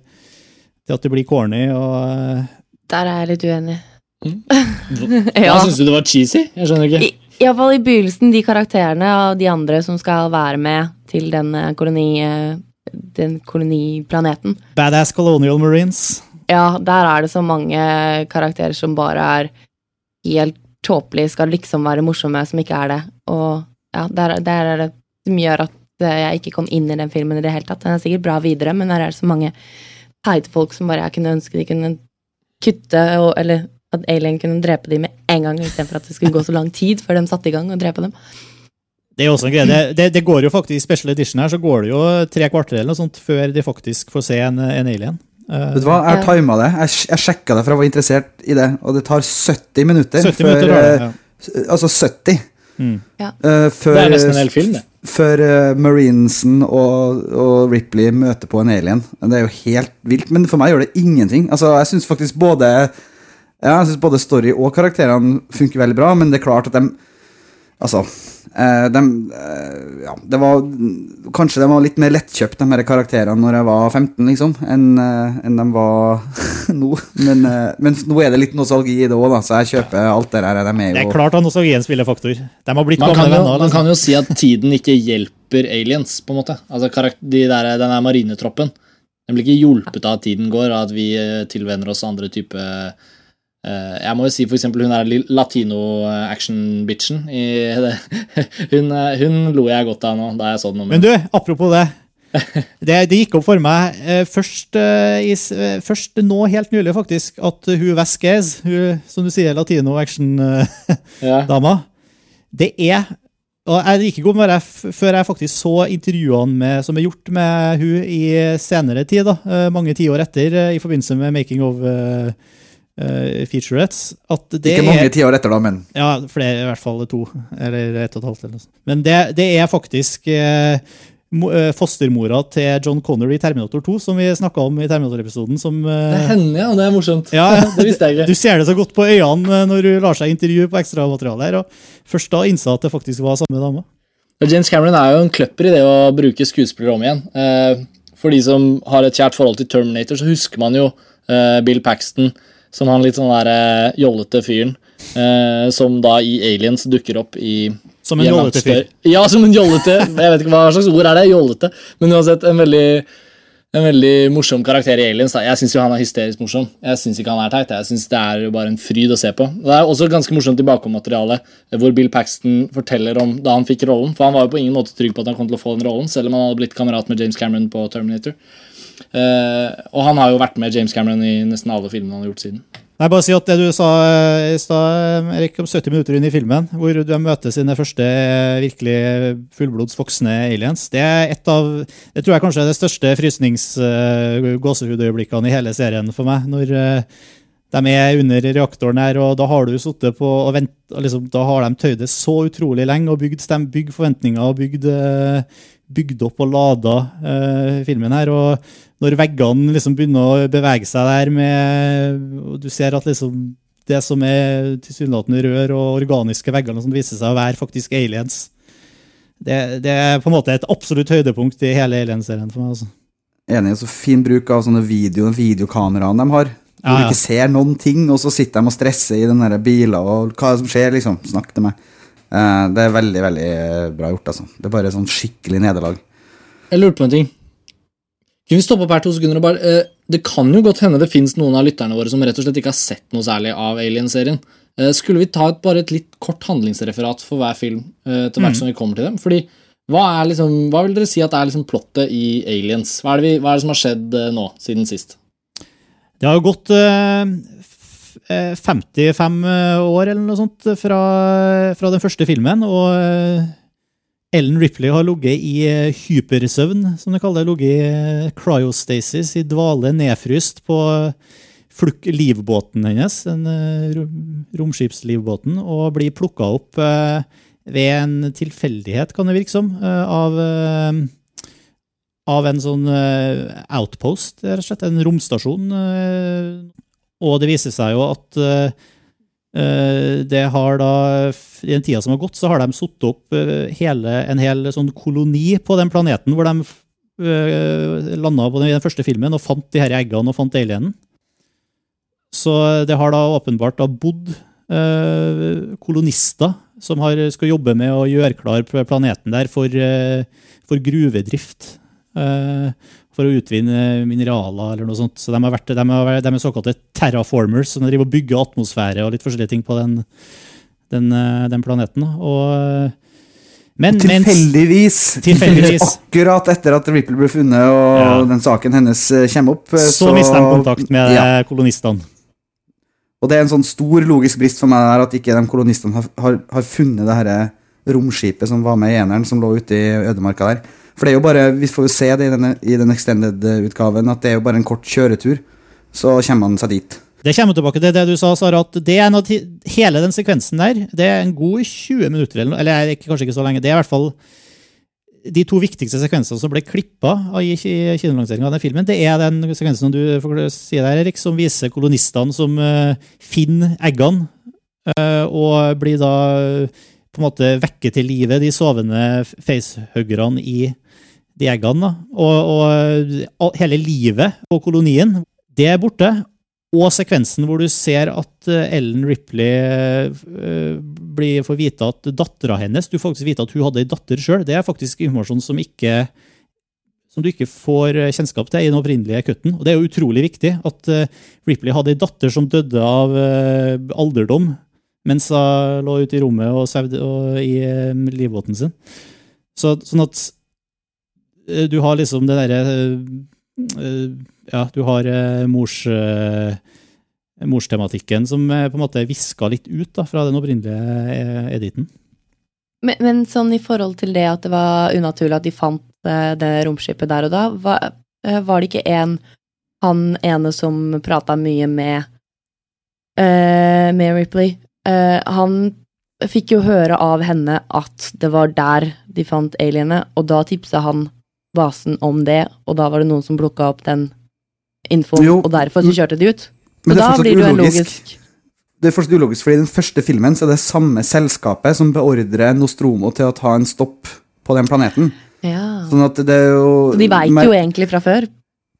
til at det blir corny. og Der er jeg litt uenig. Hva Ja. syns du det var cheesy? Jeg skjønner ikke. Iallfall i begynnelsen, de karakterene og de andre som skal være med til den eh, koloni... eh, Den koloniplaneten. Badass Colonial Marines. Ja, der er det så mange karakterer som bare er helt tåpelige, skal liksom være morsomme, som ikke er det. Og ja, der, der er det som gjør at eh, jeg ikke kom inn i den filmen i det hele tatt. Den er sikkert bra videre, men der er det så mange teite folk som bare jeg kunne ønske de kunne kutte, og, eller at Alien kunne drepe dem med en gang, istedenfor at det skulle gå så lang tid før de satte i gang og drepe dem. Det er også en greie. Det, det, det går jo faktisk I special edition her så går det jo tre kvarter eller noe sånt før de faktisk får se en, en alien. Eh, Vet du hva, jeg har Ja. tima det. Jeg, jeg sjekka det, for jeg var interessert i det. Og det tar 70 minutter 70 før minutter det, eh, ja. Altså 70. Mm. Ja. eh, før, Det er nesten en hel film, det. Før uh, Marinesen og, og Ripley møter på en alien. Det er jo helt vilt. Men for meg gjør det ingenting. Altså, jeg syns faktisk både ja, jeg synes både story og karakterene funker veldig bra, men det er klart at de Altså eh, de, eh, ja, det var Kanskje de var litt mer lettkjøpt, de her karakterene, når jeg var 15, liksom, enn eh, enn de var nå. Men, men nå er det litt nostalgi i det òg, så jeg kjøper alt det der. De er Det er klart at nostalgien spiller faktor. De har blitt Man gamle kan, jo, venner. man liksom. kan jo si at tiden ikke hjelper aliens, på en måte. Altså de der, Den der marinetroppen. Den blir ikke hjulpet av at tiden går, av at vi tilvenner oss andre type eh, Jeg må jo si for eksempel hun er latino-action-bitchen. Hun, eh, hun lo jeg godt av nå, da jeg så den. Men du, apropos det. Det, det gikk opp for meg eh, først, eh, i, eh, først nå helt nylig, faktisk, at hun Vasquez, hun, som du sier, latino-action-dama, det er og jeg gikk ikke om bare før jeg faktisk så intervjuene med, som er gjort med hun i senere tid, da, eh, mange tiår etter, eh, i forbindelse med Making of uh, featurettes, at det Ikke mange tiår etter, da, men ja, flere, i hvert fall to. Eller ett og et halvt. Eller noe sånt. Men det, det er faktisk uh, eh, fostermora til John Connor i Terminator 2, som vi snakka om i Terminator-episoden. som... eh, Det er henne, ja. Det er morsomt. ja, det visste jeg Du ser det så godt på øynene eh, når du lar seg intervjue på ekstramateriale her. og Først da innså at det faktisk var samme dame. James Cameron er jo en kløpper i det å bruke skuespillere om igjen. Eh, For de som har et kjært forhold til Terminator, så husker man jo eh, Bill Paxton som han litt sånn der eh, jollete fyren. eh, Som da i Aliens dukker opp i Som en jollete fyr. Ja, som en jollete. Jeg vet ikke hva slags ord er det. Jollete. Men uansett, en veldig en veldig morsom karakter i Aliens. Da. Jeg syns han er hysterisk morsom. Jeg syns ikke han er teit. Jeg synes Det er jo bare en fryd å se på. Det er også ganske morsomt tilbakemateriale hvor Bill Paxton forteller om da han fikk rollen. For han var jo på ingen måte trygg på at han kom til å få den rollen, selv om han hadde blitt kamerat med James Cameron på Terminator. Eh, og han har jo vært med James Cameron i nesten alle filmene han har gjort siden. Nei, bare si at Det du sa eh, i stad, Erik, om 70 minutter inn i filmen, hvor de møter sine første eh, virkelig fullblods voksne aliens, det er et av det tror jeg kanskje er det største frysnings-gåsehudøyeblikkene i hele serien for meg. når eh, de er under reaktoren her, og da har du sittet på og vent, liksom, Da har de tøyd det så utrolig lenge og bygd, bygd forventninger og bygd, eh, bygd opp og lada uh, filmen her. og når veggene liksom begynner å bevege seg der med og Du ser at liksom det som er tilsynelatende rør og organiske vegger, som viser seg å være faktisk aliens. Det, det er på en måte et absolutt høydepunkt i hele Alien-serien for meg. altså. Enig, så fin bruk av sånne video, videokameraene de har. Hvor Ja, du ikke ser noen ting, og så sitter de og stresser i den bilen, og hva er det som skjer, liksom. Snakk til meg. Eh, det er veldig, veldig bra gjort, altså. Det er bare sånn skikkelig nederlag. Jeg lurte på en ting. Kunne vi stoppe opp her to sekunder og bare eh, Det kan jo godt hende det fins noen av lytterne våre som rett og slett ikke har sett noe særlig av Alien-serien. Eh, skulle vi ta et, bare et litt kort handlingsreferat for hver film eh, til hvert Mm. som vi kommer til dem? Fordi hva, er liksom, hva vil dere si at er liksom plottet i Aliens? Hva er det, vi, hva er det som har skjedd eh, nå, siden sist? Det har jo gått eh, f- eh, 55 år eller noe sånt fra, fra den første filmen, og eh, Ellen Ripley har ligget i eh, hypersøvn, som de kaller det. Ligget i eh, cryostasis, i dvale, nedfryst på fluk livbåten hennes, den eh, romskipslivbåten, og blir plukka opp eh, ved en tilfeldighet, kan det virke som, eh, av eh, av en sånn eh, outpost, rett og slett, en romstasjon. eh, og det viser seg jo at eh, eh, det har da, i den tida som har gått, så har de satt opp eh, hele, en hel sånn koloni på den planeten, hvor de uh, landa på den, i den første filmen og fant de her eggene og fant alienen. Så det har da åpenbart da bodd eh, kolonister som har, skal jobbe med å gjøre klar planeten der for, eh, for gruvedrift. Eh, for å utvinne mineraler eller noe sånt. Så de, har vært, de, har, de er såkalte terraformers, som driver og bygger atmosfære og litt forskjellige ting på den, den, eh, den planeten. Og, men, tilfeldigvis, mens, tilfeldigvis akkurat etter at Ripple ble funnet og Ja. den saken hennes eh, kommer opp, så, så, mister de kontakt med Ja. kolonistene. Og det er en sånn stor logisk brist for meg der at ikke de kolonistene har, har, har funnet det her romskipet som var med i eneren, som lå ute i ødemarka der. For det er jo bare, vi får jo se det i, denne, i den extended-utgaven, at det er jo bare en kort kjøretur. Så kommer han seg dit. Det kommer tilbake til det du sa, Sara, at det er en hele den sekvensen der, det er en god 20 minutter, eller, eller er kanskje ikke så lenge. Det er i hvert fall de to viktigste sekvensene som ble klippa i kinolanseringa av den filmen. Det er den sekvensen du får si der, Erik, som viser kolonistene som eh, finner eggene, eh, og blir da på en måte vekke til live de sovende facehuggerne i de eggene. Og, og hele livet på kolonien, det er borte. Og sekvensen hvor du ser at eh, Ellen Ripley eh, blir, får vite at dattera hennes Du får faktisk vite at hun hadde ei datter sjøl. Det er faktisk informasjon som ikke som du ikke får eh, kjennskap til i den opprinnelige kutten. Og det er jo utrolig viktig at Ripley hadde ei datter som døde av alderdom mens hun lå ute i rommet og svevde i eh, livbåten sin. Så, sånn at eh, du har liksom det derre eh, Ja, du har mors morstematikken som på en måte viska litt ut da, fra den opprinnelige editen. Men, men sånn i forhold til det at det var unaturlig at de fant det romskipet der og da, var, var det ikke en han ene som prata mye med uh, med Ripley? Eh, han fikk jo høre av henne at det var der de fant aliene, og da tipsa han basen om det, og da var det noen som plukka opp den infoen, Jo, og derfor så kjørte de ut. Men Og det da blir det jo logisk Det er fortsatt ulogisk, fordi i den første filmen så er det samme selskapet som beordrer Nostromo til å ta en stopp på den planeten. Ja. Sånn at det er jo Så de veit jo egentlig fra før.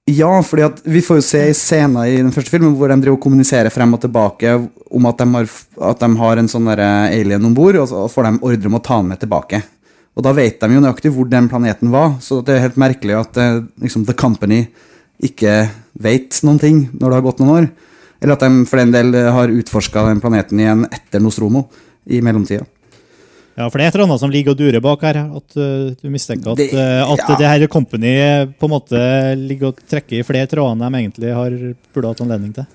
Ja, fordi at vi får jo se i scener i den første filmen hvor de driver og kommuniserer frem og tilbake om at de har, at de har en sånn alien om bord, og så får de ordre om å ta den med tilbake. Og da vet de jo nøyaktig hvor den planeten var, så det er helt merkelig at eh, liksom, The Company ikke vet noen ting når det har gått noen år. Eller at de for den del har utforska den planeten igjen etter Nostromo i mellomtida. Ja, for det er et eller annet som ligger og durer bak her. At uh, du mistenker at, Det- ja. at det her company på en måte ligger og trekker i flere tråder enn de egentlig har burde hatt anledning til.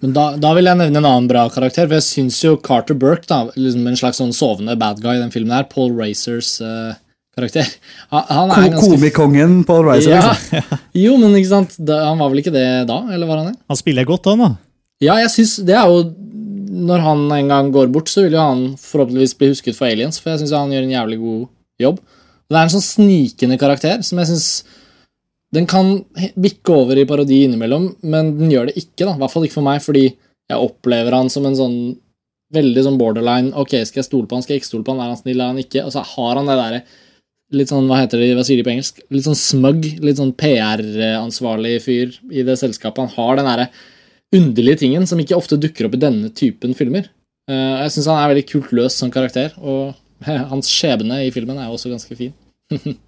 Men da, da vil jeg nevne en annen bra karakter. For jeg syns jo Carter Burke, da, liksom en slags sånn sovende bad guy i den filmen her, Paul Racers uh, karakter han, han er ganske Komikongen Paul Reiser. ja. liksom. Jo, men ikke sant da, Han var vel ikke det da? Eller var han det? Han spiller godt, han da. Ja, jeg synes det er jo Når han en gang går bort, så vil jo han forhåpentligvis bli husket for aliens, for jeg syns han gjør en jævlig god jobb. Det er en sånn snikende karakter som jeg syns Den kan bikke over i parodi innimellom, men den gjør det ikke, da. I hvert fall ikke for meg, fordi jeg opplever han som en sånn veldig sånn borderline Ok, skal jeg stole på han, skal jeg ikke stole på han, er han snill, er han ikke? Og så har han det derre litt sånn, hva heter det, hva sier de på engelsk? Litt sånn smug, litt sånn PR-ansvarlig fyr i det selskapet. Han har den derre underlige tingen som ikke ofte dukker opp i denne typen filmer. Uh, jeg syns han er veldig kult løs som karakter, og hans skjebne i filmen er også ganske fin.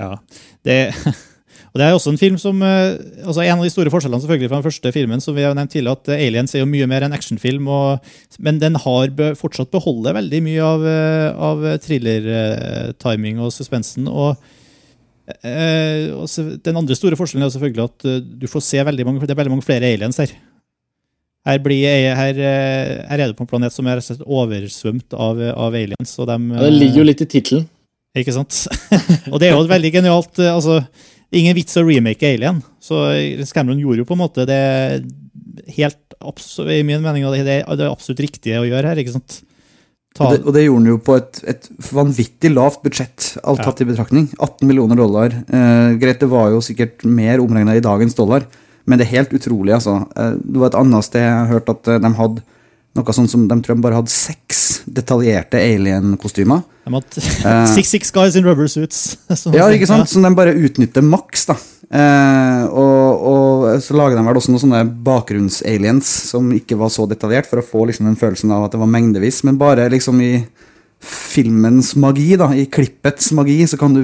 Ja, det, og det er også en film som eh, altså En av de store forskjellene selvfølgelig fra den første filmen, som vi har nevnt tidligere, at eh, Aliens er jo mye mer en actionfilm, og, men den har be, fortsatt beholder veldig mye av, av thriller-timing og suspensen. og Den andre store forskjellen er selvfølgelig at eh, du får se veldig mange, det er veldig mange flere aliens her. Her, blir, her, eh, her er du på en planet som er oversvømt av, av aliens. Og de, Ja, det ligger jo litt i tittelen. ikke sant? og det er jo et veldig genialt eh, altså, Ingen vits å remake Alien. Så eh, Cameron gjorde jo på en måte det helt I min mening det er det absolutt riktige å gjøre her. ikke sant? Og det, og det gjorde han jo på et, et vanvittig lavt budsjett, alt Ja. tatt i betraktning. 18 millioner dollar. Eh, greit, det var jo sikkert mer omregna i dagens dollar, men det er helt utrolig, altså. Eh, det var et annet sted jeg har hørt at eh, de hadde noe sånn som De tror de bare hadde seks detaljerte alien-kostymer. de hadde six, six guys in rubber suits. Ja, ikke sant? Som de bare utnytter maks, da. Eh, og, og så lager de vel også noen sånne bakgrunns-aliens som ikke var så detaljert, for å få liksom den følelsen av at det var mengdevis. Men bare liksom i filmens magi, da, i klippets magi, så kan du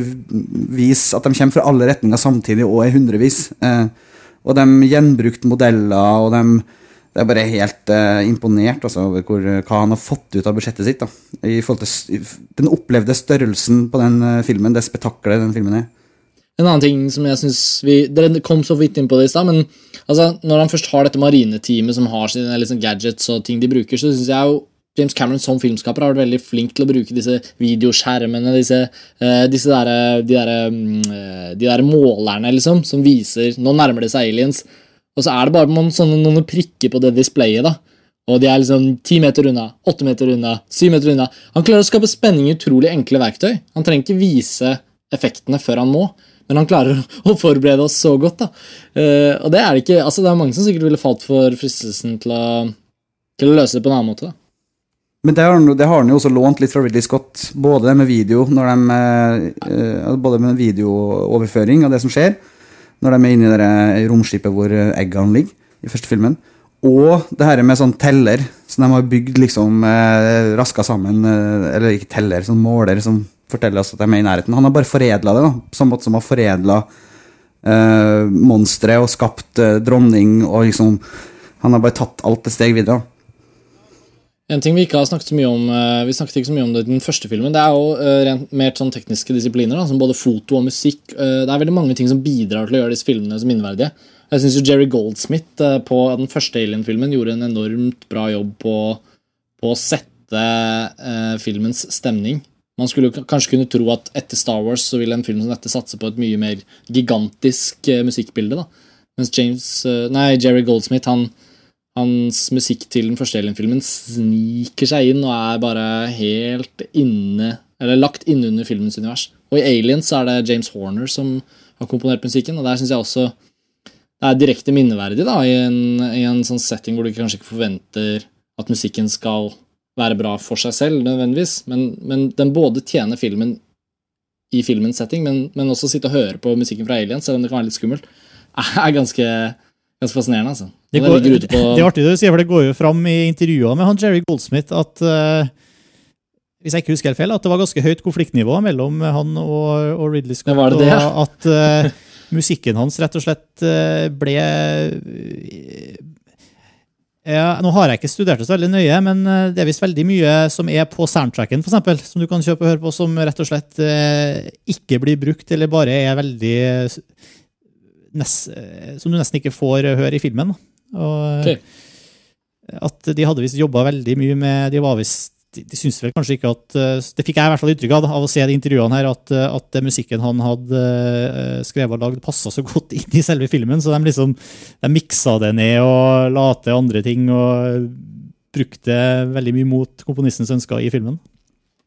vise at de kommer fra alle retninger samtidig og er hundrevis. Eh, og de gjenbrukte modeller, og de det er bare helt uh, imponert altså, over hvor, hva han har fått ut av budsjettet sitt. Da, i forhold til Den opplevde størrelsen på den uh, filmen, det spetakkelet den filmen er. En annen ting som jeg synes vi, Dere kom så vidt inn på det i stad, men altså, når han først har dette marineteamet som har sine liksom, gadgets og ting de bruker, så syns jeg jo James Cameron som filmskaper har vært veldig flink til å bruke disse videoskjermene, disse, uh, disse der, de, der, eh, de der målerne liksom, som viser Nå nærmer det seg aliens. Og så er det bare noen, sånne, noen prikker på det displayet. da og de er liksom ti meter unna, åtte meter unna, syv meter unna. Han klarer å skape spenning i utrolig enkle verktøy. Han trenger ikke vise effektene før han må, men han klarer å forberede oss så godt. da. Uh, og Det er det ikke, altså det er mange som sikkert ville falt for fristelsen til å, til å løse det på en annen måte. da. Men det har, det har han jo også lånt litt fra Ridley Scott. Både med video, når de, eh, både med videooverføring av det som skjer, når de er inne i det romskipet hvor eh, eggene ligger, i første filmen. Og det her med sånn teller, som de har bygd liksom eh, raska sammen, eh, eller ikke teller, sånn måler som forteller oss at de er med i nærheten. Han har bare foredla det, da, på samme måte som han har foredla eh, monstre og skapt eh, dronning, og liksom Han har bare tatt alt et steg videre. da. En ting vi ikke har snakket så mye om eh, Vi snakket ikke så mye om det i den første filmen. Det er jo eh, rent mer sånn tekniske disipliner, da, som både foto og musikk. Eh, Det er veldig mange ting som bidrar til å gjøre disse filmene som minneverdige. Jeg syns Jerry Goldsmith på den første Alien-filmen gjorde en enormt bra jobb på, på å sette eh, filmens stemning. Man skulle kanskje kunne tro at etter Star Wars så ville en film som dette satse på et mye mer gigantisk eh, musikkbilde. da. Mens James, eh, nei, Jerry Goldsmith han, hans musikk til den første Alien-filmen sniker seg inn og er bare helt inne Eller lagt innunder filmens univers. Og i Aliens så er det James Horner som har komponert musikken, og der syns jeg også det er direkte minneverdig da, i en, i en sånn setting hvor du kanskje ikke forventer at musikken skal være bra for seg selv, nødvendigvis, men, men den både tjener filmen i filmens setting, men, men også sitte og høre på musikken fra Aliens, selv om det kan være litt skummelt, er ganske, ganske fascinerende. altså. Det, går, det, på, det er artig det du sier, for det går jo fram i intervjuene med han Jerry Goldsmith at uh, hvis jeg ikke husker helt feil, at det var ganske høyt konfliktnivå mellom han og, og Ridley Scott. Det var det det, ja? Og at uh, musikken hans rett og slett uh, ble ja, Nå har jeg ikke studert det så veldig nøye, men det er visst veldig mye som er på soundtracken, eksempel, som du kan kjøpe og høre på, som rett og slett ikke blir brukt, eller bare er veldig nes, eh, Som du nesten ikke får høre i filmen. Og, okay. At de hadde visst jobba veldig mye med De var visst de, de syntes vel kanskje ikke at eh, Det fikk jeg i hvert fall inntrykk av av å se de intervjuene her, at, eh, at den musikken han hadde eh, skrevet og lagd, passa så godt inn i selve filmen. Så de liksom de miksa det ned og la til andre ting og brukte veldig mye mot komponistens ønsker i filmen.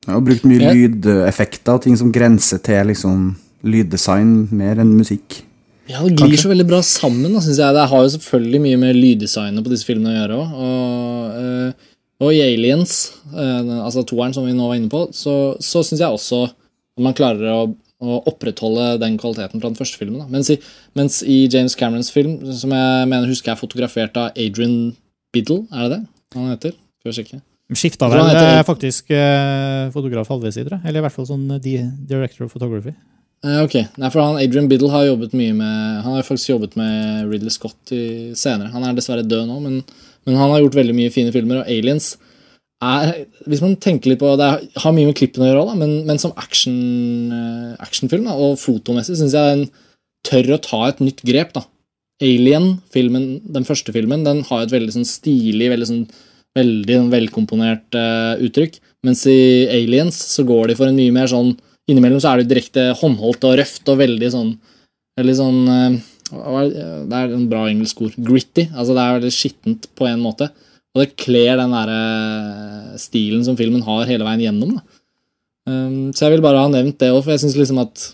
Ja, og brukt mye lydeffekter og ting som grenser til liksom lyddesign mer enn musikk. Ja, Det glir så veldig bra sammen. Da, synes jeg. Det har jo selvfølgelig mye med lyddesignet på disse filmene å gjøre òg. Og, eh, og i Aliens, eh, altså toeren som vi nå var inne på, så, så syns jeg også at man klarer å, å opprettholde den kvaliteten fra den første filmen. Mens, i, mens i James Camerons film, som jeg mener husker er fotografert av Adrian Biddle, er det det han heter? Skal vi sjekke. Skifta Jeg vel heter- eh, faktisk eh, fotograf halvveis i, tror jeg. Eller i hvert fall sånn eh, director of photography. Eh, ok, Nei, for han, Adrian Biddle har jobbet mye med Han har faktisk jobbet med Ridley Scott i, senere. Han er dessverre død nå, men, men han har gjort veldig mye fine filmer. Og Aliens er Hvis man tenker litt på Det er- har mye med klippene å gjøre, da, men, men som action, eh, actionfilm da, og fotomessig syns jeg den tør å ta et nytt grep. da. Alien, filmen, den første filmen, den har et veldig sånn stilig, veldig sånn veldig sånn velkomponert uh, uttrykk. Mens i Aliens så går de for en mye mer sånn Innimellom så er det direkte håndholdt og røft og veldig sånn Veldig sånn eh, det er en bra engelsk ord. Gritty. Altså det er veldig skittent på en måte. Og det kler den derre stilen som filmen har hele veien gjennom. Da. Um, så jeg vil bare ha nevnt det òg, for jeg syns liksom at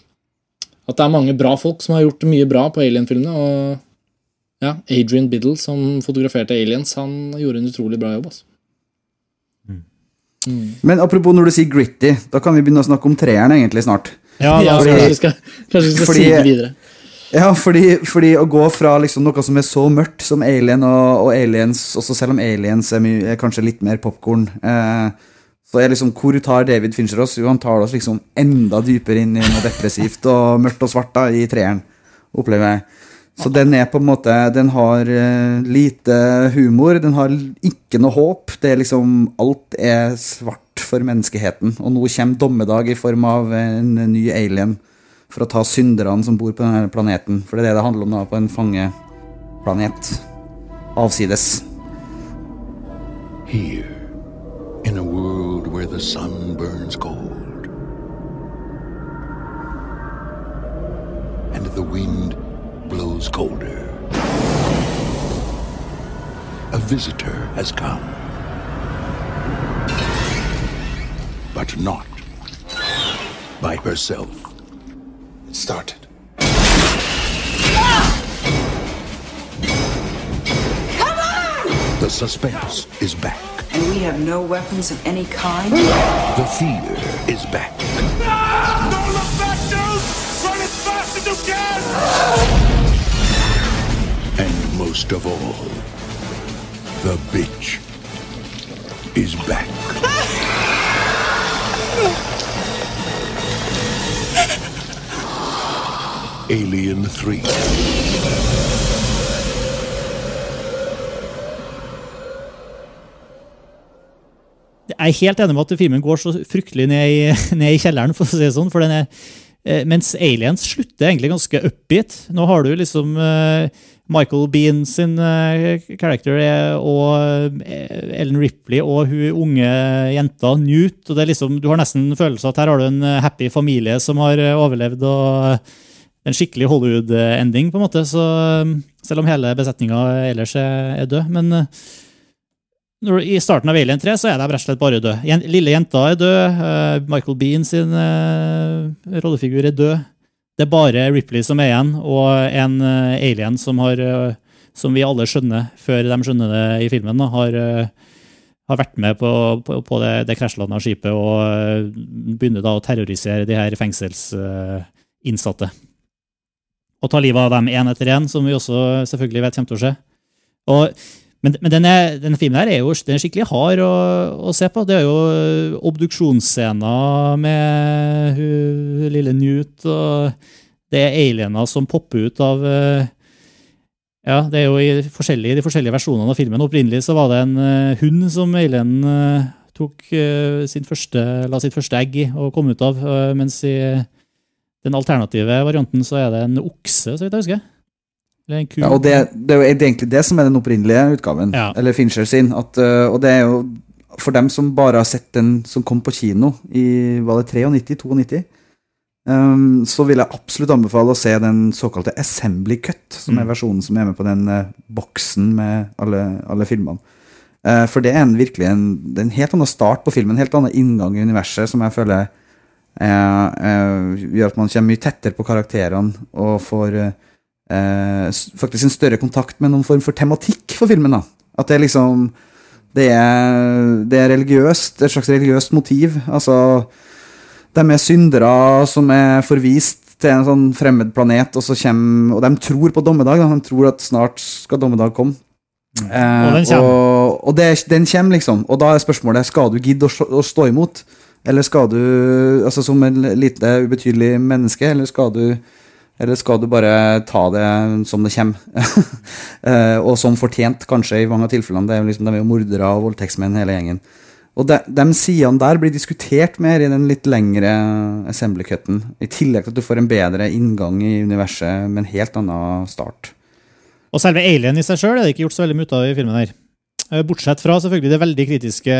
at det er mange bra folk som har gjort mye bra på Alien-filmene. Og ja, Adrian Biddle, som fotograferte Aliens, han gjorde en utrolig bra jobb. Altså. Men apropos når du sier gritty, da kan vi begynne å snakke om treeren egentlig snart. Ja, da, fordi- kanskje vi skal, kanskje vi skal fordi- sige videre. Ja, fordi, fordi å gå fra liksom noe som er så mørkt som Alien, og, og Aliens, også selv om Aliens er, mye, er kanskje litt mer popkorn, eh, så er liksom hvor tar David Fincher oss? Jo, han tar oss liksom enda dypere inn i noe depressivt og mørkt og svart da, i treeren, opplever jeg. Så den er på en måte Den har eh, lite humor, den har ikke noe håp. Det er liksom Alt er svart for menneskeheten. Og nå kommer dommedag i form av en ny alien for å ta synderne som bor på denne planeten. For det er det det handler om da, på en fangeplanet. Avsides. Here, in a world where the sun burns cold, and the wind blows colder, a visitor has come. But not by herself. It started. The suspense is back. And we have no weapons of any kind? The fear is back. Ah! Don't look back, dude! Run as fast as you can! And most of all, the bitch is back. Alien 3. Jeg er helt enig med at filmen går så fryktelig ned i, ned i kjelleren, for å si det sånn. for den er, eh, Mens Aliens slutter egentlig ganske upbeat. Nå har du liksom eh, Michael Bean sin karakter character er- og eh, Ellen Ripley og hun unge jenta Newt. og det er liksom, Du har nesten følelsen at her har du en eh, happy familie som har eh, overlevd. og en skikkelig Hollywood-ending, på en måte. Så, eh, selv om hele besetninga ellers er, død. Men eh, når, I starten av Alien 3 så er de rett og slett bare døde. Lille jenta er død. eh, Michael Bean sin eh, rollefigur er død. Det er bare Ripley som er igjen, og en eh, alien som, har, eh, som vi alle skjønner, før de skjønner det i filmen, da, har, eh, har vært med på, på, på det, det krasjlanda skipet og begynner da å terrorisere de her fengselsinnsatte. Og ta livet av dem én etter én, som vi også selvfølgelig vet kommer til å skje. Og men, men denne, denne filmen her er jo den er skikkelig hard å, å se på. Det er jo obduksjonsscener med hun, lille Newt, og det er aliener som popper ut av eh, Ja, det er jo i forskjellige, de forskjellige versjonene av filmen. Opprinnelig så var det en eh, hund som alienen eh, tok sin første, la sitt første egg i og kom ut av, mens i den alternative varianten så er det en okse, så vidt jeg husker. Ja, og det, det er jo egentlig det som er den opprinnelige utgaven, Ja. eller Fincher sin. At, øh, og det er jo for dem som bare har sett den som kom på kino i var det 93-92, um, så vil jeg absolutt anbefale å se den såkalte Assembly Cut, som er Mm. versjonen som er med på den uh, boksen med alle, alle filmene. Uh, for det er en, virkelig en, det er en helt annen start på filmen, en helt annen inngang i universet, som jeg føler uh, eh, gjør at man kommer mye tettere på karakterene og får eh, eh, faktisk en større kontakt med noen form for tematikk for filmen. da. At det er liksom Det er, det er religiøst, et slags religiøst motiv. Altså De er syndere som er forvist til en sånn fremmed planet, og så kommer Og de tror på dommedag. Da. De tror at snart skal dommedag komme. Eh, Og den kommer. og, og det, den kommer, liksom. Og da er spørsmålet skal du gidde å, å stå imot. Eller skal du, altså som en lite ubetydelig menneske, eller skal du eller skal du bare ta det som det kommer? Eh, og som fortjent, kanskje, i mange av tilfellene. Det er liksom, de er jo mordere og voldtektsmenn, hele gjengen. Og de, de sidene der blir diskutert mer i den litt lengre assembly-cutten. I tillegg til at du får en bedre inngang i universet med en helt annen start. Og selve alien i seg sjøl er det ikke gjort så veldig mye av i filmen her. Eh, Bortsett fra selvfølgelig det veldig kritiske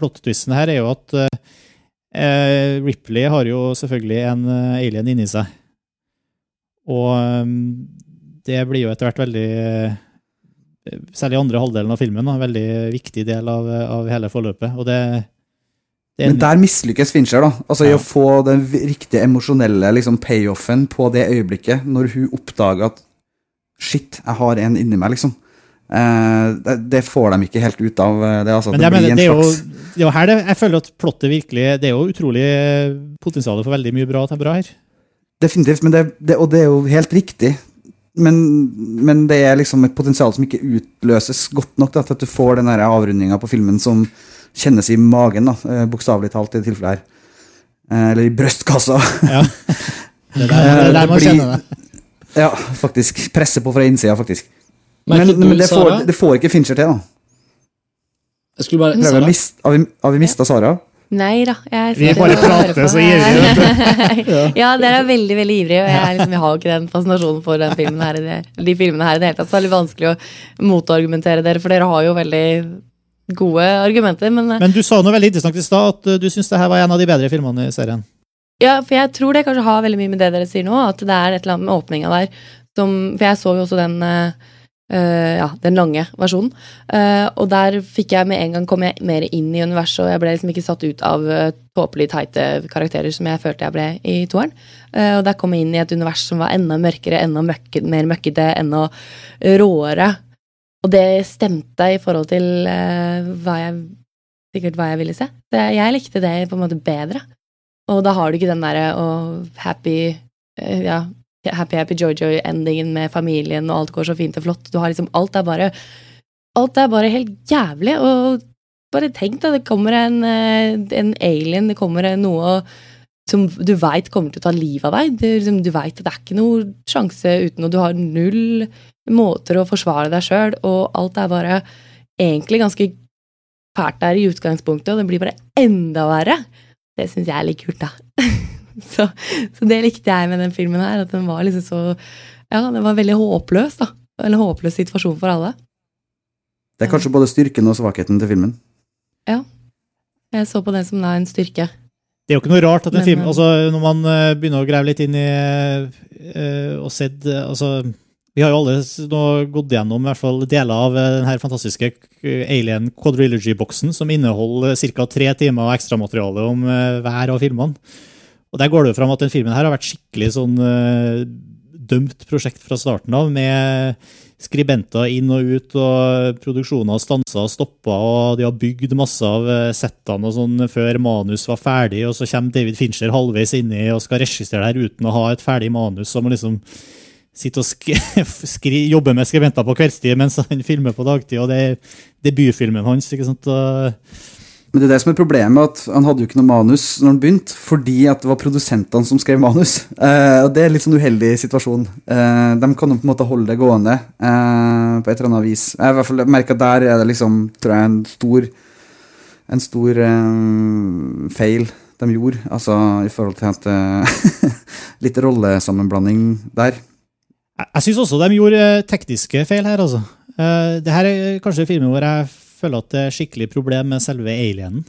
plot-twisten her, er jo at eh, Ripley har jo selvfølgelig en eh, alien inni seg. Og eh, det blir jo etter hvert veldig eh, Særlig i andre halvdelen av filmen, en veldig viktig del av, av hele forløpet. Og det, det er Men der mislykkes Fincher, da. Altså I å få den riktige emosjonelle liksom, payoffen på det øyeblikket, når hun oppdager at Shit, jeg har en inni meg, liksom. Eh, det, det får de ikke helt ut av eh, det. Altså, Men det blir en det er jo, det er jo her det, jeg føler at plottet virkelig Det er jo utrolig potensial for veldig mye bra, bra her. Definitivt. Men det, det, og det er jo helt riktig. Men, men det er liksom et potensial som ikke utløses godt nok da, til at du får den avrundinga på filmen som kjennes i magen, da, eh, bokstavelig talt i det tilfellet her. Eh, Eller i brystkassa. Ja. Det er der, det er der man kjenner det. Ja, faktisk. Presse på fra innsida, faktisk. Men, men det, får, det får ikke Fincher til, da. Jeg skulle bare Sara? har, vi, har vi mista Sara? Nei da. Jeg Vi bare prater så ivrig, vi du. ja, dere er veldig veldig ivrige, og jeg, er liksom, jeg har jo ikke den fascinasjonen for den filmen her de filmene her i det hele tatt. Så det er litt vanskelig å motargumentere dere, for dere har jo veldig gode argumenter. Men, eh, Men du sa noe veldig interessant i stad, at uh, du syns det her var en av de bedre filmene i serien. ja, for jeg tror det kanskje har veldig mye med det dere sier nå, at det er et eller annet med åpninga der som For jeg så jo også den eh, eh, ja, den lange versjonen. Uh, og der fikk jeg med en gang kom jeg mer inn i universet, og jeg ble liksom ikke satt ut av uh, tåpelig teite karakterer som jeg følte jeg ble i toeren. Uh, og der kom jeg inn i et univers som var enda mørkere, enda møkket, mer møkkete, enda råere. Og det stemte i forhold til hva jeg sikkert hva jeg ville se. Det, jeg likte det på en måte bedre. Og da har du ikke den derre og happy ja, happy happy joy-joy-endingen med familien, og alt går så fint og flott. Du har liksom Alt er bare Alt er bare helt jævlig, og bare tenk da, det kommer en, eh, en alien, det kommer noe som du veit kommer til å ta livet av deg. Det, liksom, du veit at det er ikke noe sjanse uten, og du har null måter å forsvare deg sjøl, og alt er bare egentlig ganske fælt der i utgangspunktet, og det blir bare enda verre. Det syns jeg er litt kult, da. så, så det likte jeg med den filmen her, at den var liksom så Ja, den var veldig håpløs, da. En håpløs situasjon for alle. Det er kanskje både styrken og svakheten til filmen. Ja. Jeg så på den som da en styrke. Det er jo ikke noe rart at en Men, film eh, altså Når man eh, begynner å grave litt inn i uh, og sett altså, Vi har jo alle nå gått gjennom i hvert fall deler av denne den her fantastiske Alien Quadrilogy-boksen, som inneholder ca. tre timer ekstramateriale om hver av filmene. Og Der går det jo fram at den filmen her har vært skikkelig sånn uh, dømt prosjekt fra starten av, med skribenter inn og ut, og produksjoner stansa og stoppa, og de har bygd masse av eh, settene og sånn før manus var ferdig, og så kommer David Fincher halvveis inni og skal regissere det her uten å ha et ferdig manus, så må liksom sitte og sk skri jobbe med skribenter på kveldstid mens han filmer på dagtid, og det er debutfilmen hans, ikke sant? Og, Men det er det som er problemet, at han hadde jo ikke noe manus når han begynte, fordi at det var produsentene som skrev manus. Eh, og det er en litt sånn uheldig situasjon. Eh, de kan jo på en måte holde det gående eh, på et eller annet vis. Jeg i hvert fall merket at der er det liksom, tror jeg, en stor, en stor eh, feil de gjorde, altså i forhold til at eh, Litt rollesammenblanding der. Jeg, jeg syns også de gjorde eh, tekniske feil her, altså. Eh, det her er kanskje filmen hvor jeg føler at det er skikkelig problem med selve alienen.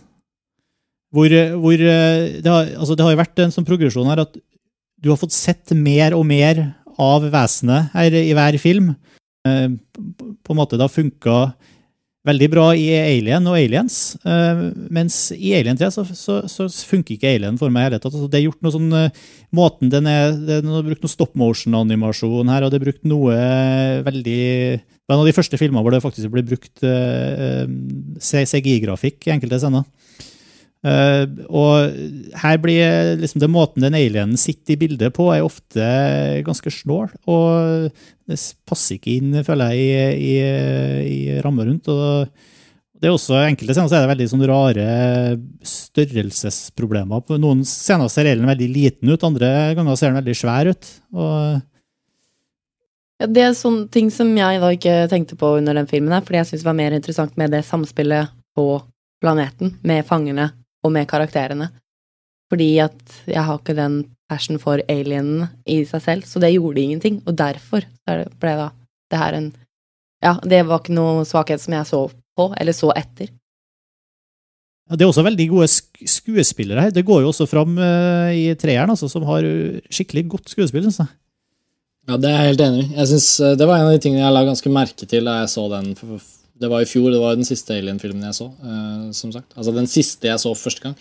Hvor, eh, hvor eh, det, har, altså det har jo vært en sånn progresjon her at du har fått sett mer og mer av vesenet her i hver film. Eh, på en måte det har funka veldig bra i Alien og Aliens, Uh, mens i Alien 3 så, så, så funker ikke Alien for meg i hele tatt. Altså, det er gjort noe sånn uh, Måten den er Det er brukt noe stop motion-animasjon her, og det er brukt noe eh, veldig Det var en av de første filmene hvor det faktisk ble brukt uh, CGI-grafikk i enkelte scener. Eh, og her blir liksom det måten den alienen sitter i bildet på, er ofte ganske snål. Og det passer ikke inn, føler jeg, i, i, i ramma rundt. Og det er også enkelte scener så er det veldig sånn rare størrelsesproblemer. På noen scener ser alien veldig liten ut, andre ganger ser den veldig svær ut. Og Ja, det er sånne ting som jeg da ikke tenkte på under den filmen her, fordi jeg syntes det var mer interessant med det samspillet på planeten, med fangene og med karakterene. Fordi at jeg har ikke den passion for alienene i seg selv, så det gjorde ingenting, og derfor er ble da det her en Ja, det var ikke noe svakhet som jeg så på, eller så etter. Ja, det er også veldig gode sk skuespillere her. Det går jo også fram uh, i treeren, altså, som har skikkelig godt skuespill. synes jeg. Ja, Det er jeg helt enig i. Jeg synes, eh, Det var en av de tingene jeg la ganske merke til da jeg så den. for- for- Det var i fjor, det var den siste Alien-filmen jeg så. Uh, som sagt. Altså Den siste jeg så første gang.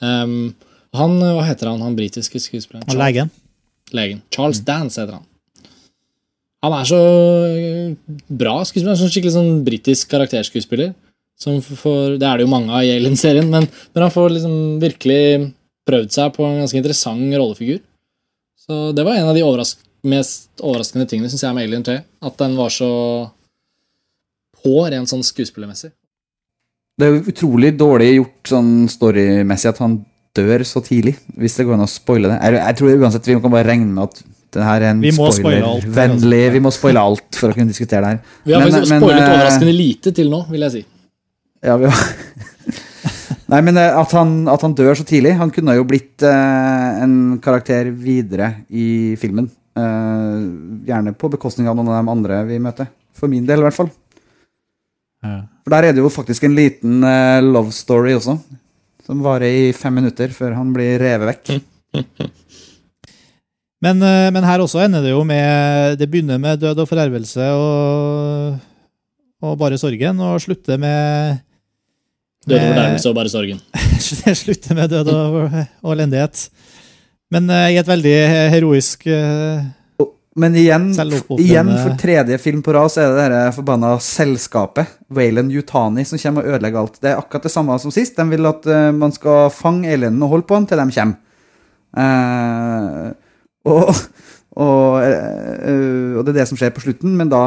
Um, han, Hva heter han, han britiske skuespilleren? Og legen. Legen. Charles Dance heter han. Han er så eh, bra skuespiller. Han er sånn skikkelig sånn britisk karakterskuespiller. Som får, det er det jo mange av i Alien-serien, men, men han får liksom virkelig prøvd seg på en ganske interessant rollefigur. Så Så det var en av de overras mest overraskende tingene synes jeg med Alien 3. At den var så på rent sånn skuespillermessig. Det er jo utrolig dårlig gjort sånn storymessig at han dør så tidlig, hvis det går an å spoile det. Jeg, jeg tror uansett vi kan bare regne med at det her er en Vi må spoile alt, spoilervennlig Vi må spoile alt for å kunne diskutere det her. Vi har Men- faktisk men, spoilet eh, overraskende lite til nå, vil jeg si. Ja, vi har Nei, men eh, at han, at han dør så tidlig Han kunne jo blitt eh, en karakter videre i filmen. Eh, gjerne på bekostning av noen av de andre vi møter. For min del, i hvert fall. For der er det jo faktisk en liten eh, love story også. Som varer i fem minutter før han blir revet vekk. Men, eh, men her også ender det jo med Det begynner med død og forervelse og, og bare sorgen, og slutter med Død og fornærmelse og bare sorgen. Det slutter med død og, og elendighet. Men eh, i et veldig heroisk Men igjen, igjen for tredje film på rad så er det det forbanna selskapet, Wayland Yutani, som kommer og ødelegger alt. Det er akkurat det samme som sist. De vil at uh, man skal fange alienen og holde på den til de kommer. Uh, og, og, uh, og det er det som skjer på slutten, men da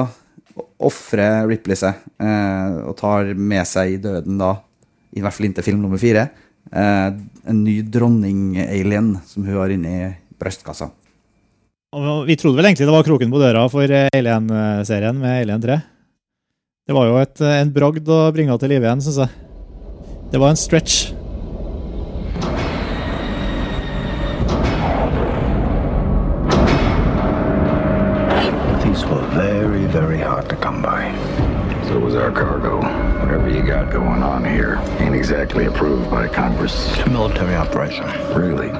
ofrer Ripley seg og tar med seg i døden da, i hvert fall inntil film nummer fire, en ny dronning-alien som hun har inni brystkassa. Vi trodde vel egentlig det var kroken på døra for eh, Alien-serien med Alien 3. Det var jo et, eh, en bragd å bringe til live igjen, syns jeg. Det var en stretch. These were very, very hard to come by. So was our cargo. Whatever you got going on here ain't exactly approved by Congress. It's a military operation. Really?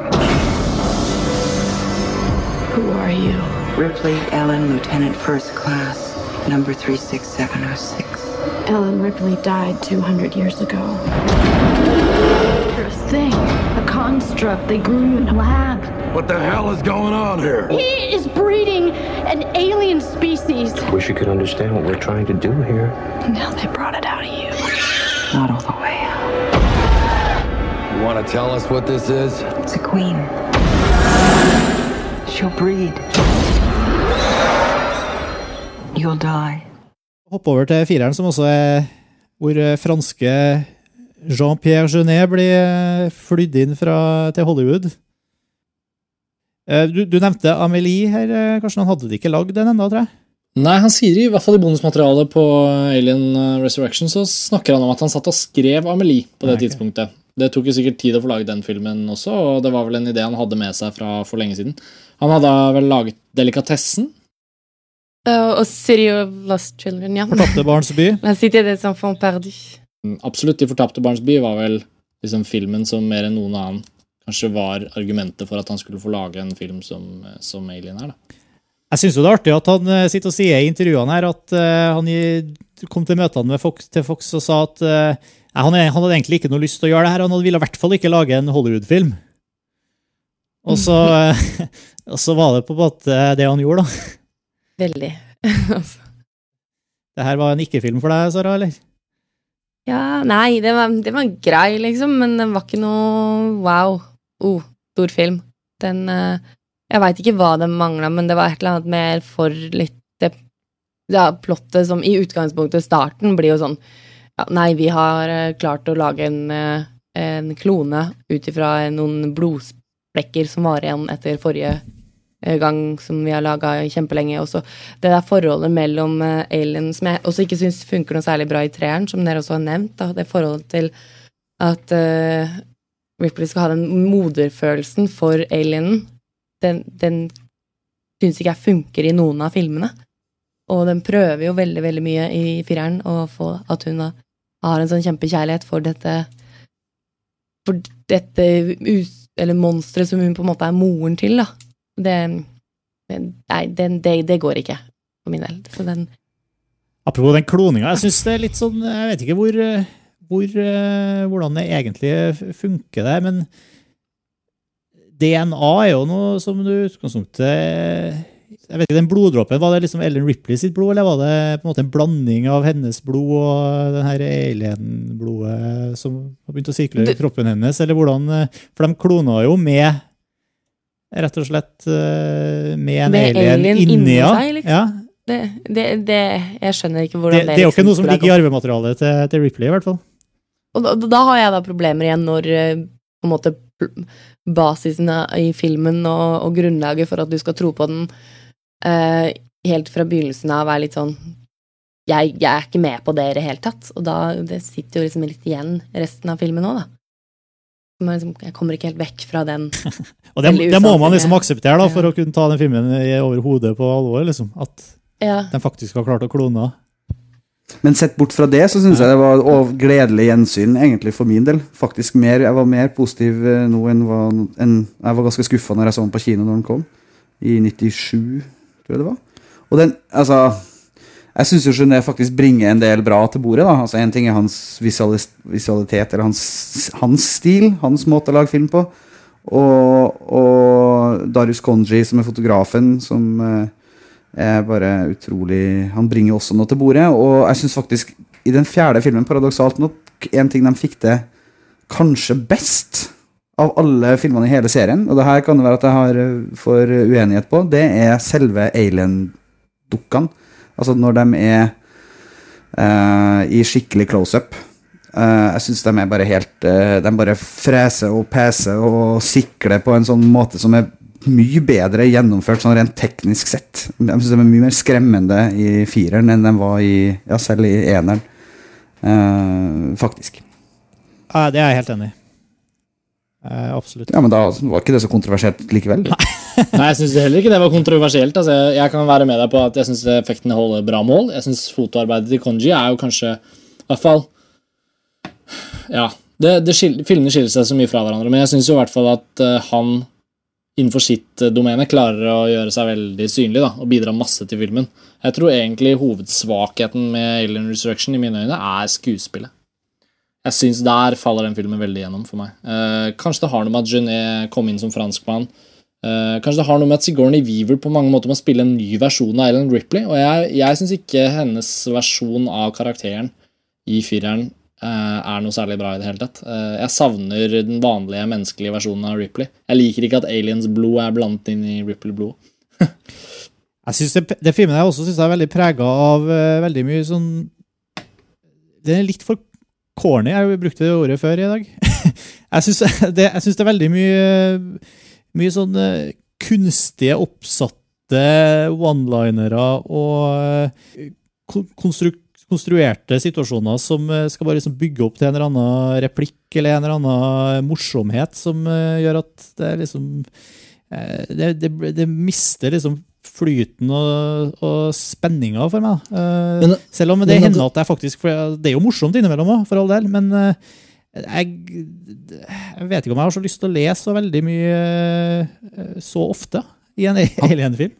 Who are you? Ripley Ellen, Lieutenant First Class, number 36706. Ellen Ripley died 200 years ago. You're a thing, a construct they grew you in a lab. What the hell is going on here? He is breeding an alien species. Wish you could understand what we're trying to do here. Now they brought it out of you. Not all the way. out. You want to tell us what this is? It's a queen. She'll breed. You'll die. Hoppe over til fireren, som også er hvor eh, franske Jean-Pierre Jeunet blir eh, flydd inn fra, til Hollywood. Eh, Du, du nevnte Amelie her, kanskje Karsten. Han hadde de ikke lagd den ennå, tror jeg? Nei, han sier i hvert fall i bonusmaterialet på Alien Resurrection så snakker han om at han satt og skrev Amelie på det Nei, tidspunktet. Det tok jo sikkert tid å få laget den filmen også, og det var vel en idé han hadde med seg fra for lenge siden. Han hadde vel laget Delikatessen? Uh, og City of Lost Children, ja. Fortapte barns by. La City des Enfants Perdus. Mm, Absolutt, De fortapte barns by var vel liksom filmen som mer enn noen annen kanskje var argumentet for at han skulle få lage en film som, som Alien er. da. Jeg syns det er artig at han eh, sitter og sier i intervjuene her at uh, han kom til møtene med Fox, til Fox og sa at eh, han, han hadde egentlig ikke noe lyst til å gjøre det her, han ville i hvert fall ikke lage en Hollywood-film. Og så, og så var det på en måte det han gjorde, da. Veldig. Altså. Det her var en ikke-film for deg, Sara, eller? Ja, nei, det var, det var grei, liksom, men den var ikke noe wow. Oh, stor film. Den eh, Jeg veit ikke hva den mangla, men det var et eller annet mer for litt det, ja, Plottet som i utgangspunktet, starten, blir jo sånn ja, Nei, vi har eh, klart å lage en, eh, en klone ut ifra noen blodsplekker som var igjen etter forrige eh, gang som vi har laga kjempelenge. Også det der forholdet mellom alien som jeg også ikke syns funker noe særlig bra i treeren, som dere også har nevnt, da, det forholdet til at uh, Ripley skal ha den moderfølelsen for alienen, den, den syns ikke jeg funker i noen av filmene. Og den prøver jo veldig, veldig mye i fireren å få at hun da har en sånn kjempekjærlighet for dette For dette us, eller monsteret som hun på en måte er moren til, da. Det Nei, det, det, det går ikke, for min del. Så den Apropos den kloninga, jeg syns det er litt sånn Jeg vet ikke hvor, hvor, eh, hvordan det egentlig funker der, men DNA er jo noe som du i utgangspunktet Jeg vet ikke, den bloddråpen, var det liksom Ellen Ripley sitt blod, eller var det på en måte en blanding av hennes blod og den her alien-blodet som har begynt å sirkulere i kroppen hennes, eller hvordan eh, For de klona jo med rett og slett uh, med en med alien, alien inni seg, liksom. Ja. Det, det, det, jeg skjønner ikke hvordan det det er jo ikke noe som ligger i arvematerialet til, til Ripley, i hvert fall. Og da, da har jeg da problemer igjen når eh, på en måte basisen i filmen og, og grunnlaget for at du skal tro på den eh, helt fra begynnelsen av er litt sånn jeg, jeg er ikke med på det i det hele tatt. Og da det sitter jo liksom litt igjen resten av filmen òg, da. Men liksom, jeg kommer ikke helt vekk fra den. Og det, det må man liksom akseptere da, for å kunne ta den filmen i- over hodet på alvor. liksom. At Ja. den faktisk har klart å klone. Men sett bort fra det, så syns jeg det var gledelig gjensyn, egentlig, for min del. Faktisk mer, Jeg var mer positiv eh, nå enn, enn Jeg var ganske skuffa når jeg så den på kino når den kom. I 97, tror jeg det var. Og den, altså Jeg syns jo Genet faktisk bringer en del bra til bordet. da Altså En ting er hans visualitet, eller hans, hans stil, hans måte å lage film på. Og, og Darius Konji, som er fotografen, som eh, er bare utrolig Han bringer også noe til bordet. Og jeg syns faktisk i den fjerde filmen, paradoksalt nok, en ting de fikk til kanskje best av alle filmene i hele serien, og det her kan det være at jeg har eh, for uenighet på, det er selve alien-dukkene. Altså når de er uh, i skikkelig close-up. Uh, jeg syns de er bare helt uh, De bare freser og peser og sikler på en sånn måte som er mye bedre gjennomført sånn rent teknisk sett. Jeg synes de er mye mer skremmende i fireren enn de var i Ja, selv i eneren. Faktisk. Ja, det er jeg helt enig i. Eh, absolutt. Ja, men da var ikke det så kontroversielt likevel. Nei, jeg syns heller ikke det var kontroversielt. Altså, jeg, jeg kan være med deg på at jeg syns effektene holder bra mål. Jeg syns fotoarbeidet til Konji er jo kanskje I hvert fall Ja. Det, det skil, filmene skiller seg så mye fra hverandre, men jeg syns i hvert fall at eh, han innenfor sitt eh, domene klarer å gjøre seg veldig synlig da, og bidra masse til filmen. Jeg tror egentlig hovedsvakheten med Alien Resurrection i mine øyne er skuespillet. Jeg syns der faller den filmen veldig gjennom for meg. Eh, kanskje det har noe med at Genet kom inn som franskmann. Eh, kanskje det har noe med at Sigourney Weaver på mange måter må spille en ny versjon av Ellen Ripley. Og jeg, jeg syns ikke hennes versjon av karakteren i fireren eh, er noe særlig bra i det hele tatt. Eh, jeg savner den vanlige menneskelige versjonen av Ripley. Jeg liker ikke at aliens blod er blandet inn i Ripley-blod. Jeg synes det, det filmen jeg også syns er veldig prega av eh, veldig mye sånn Den er litt for corny. Jeg brukte det ordet før i dag. jeg syns det, det er veldig mye Mye sånn eh, kunstige, oppsatte one-linere og eh, konstruerte situasjoner som eh, skal bare liksom bygge opp til en eller annen replikk eller en eller annen morsomhet som gjør at det liksom det, det, det mister liksom flyten og, og spenninga for meg. Uh, Men- selv om det men hender at det faktisk for Det er jo morsomt innimellom òg, for all del, men uh, jeg, jeg vet ikke om jeg har så lyst til å lese så veldig mye uh, så ofte i en alien-film.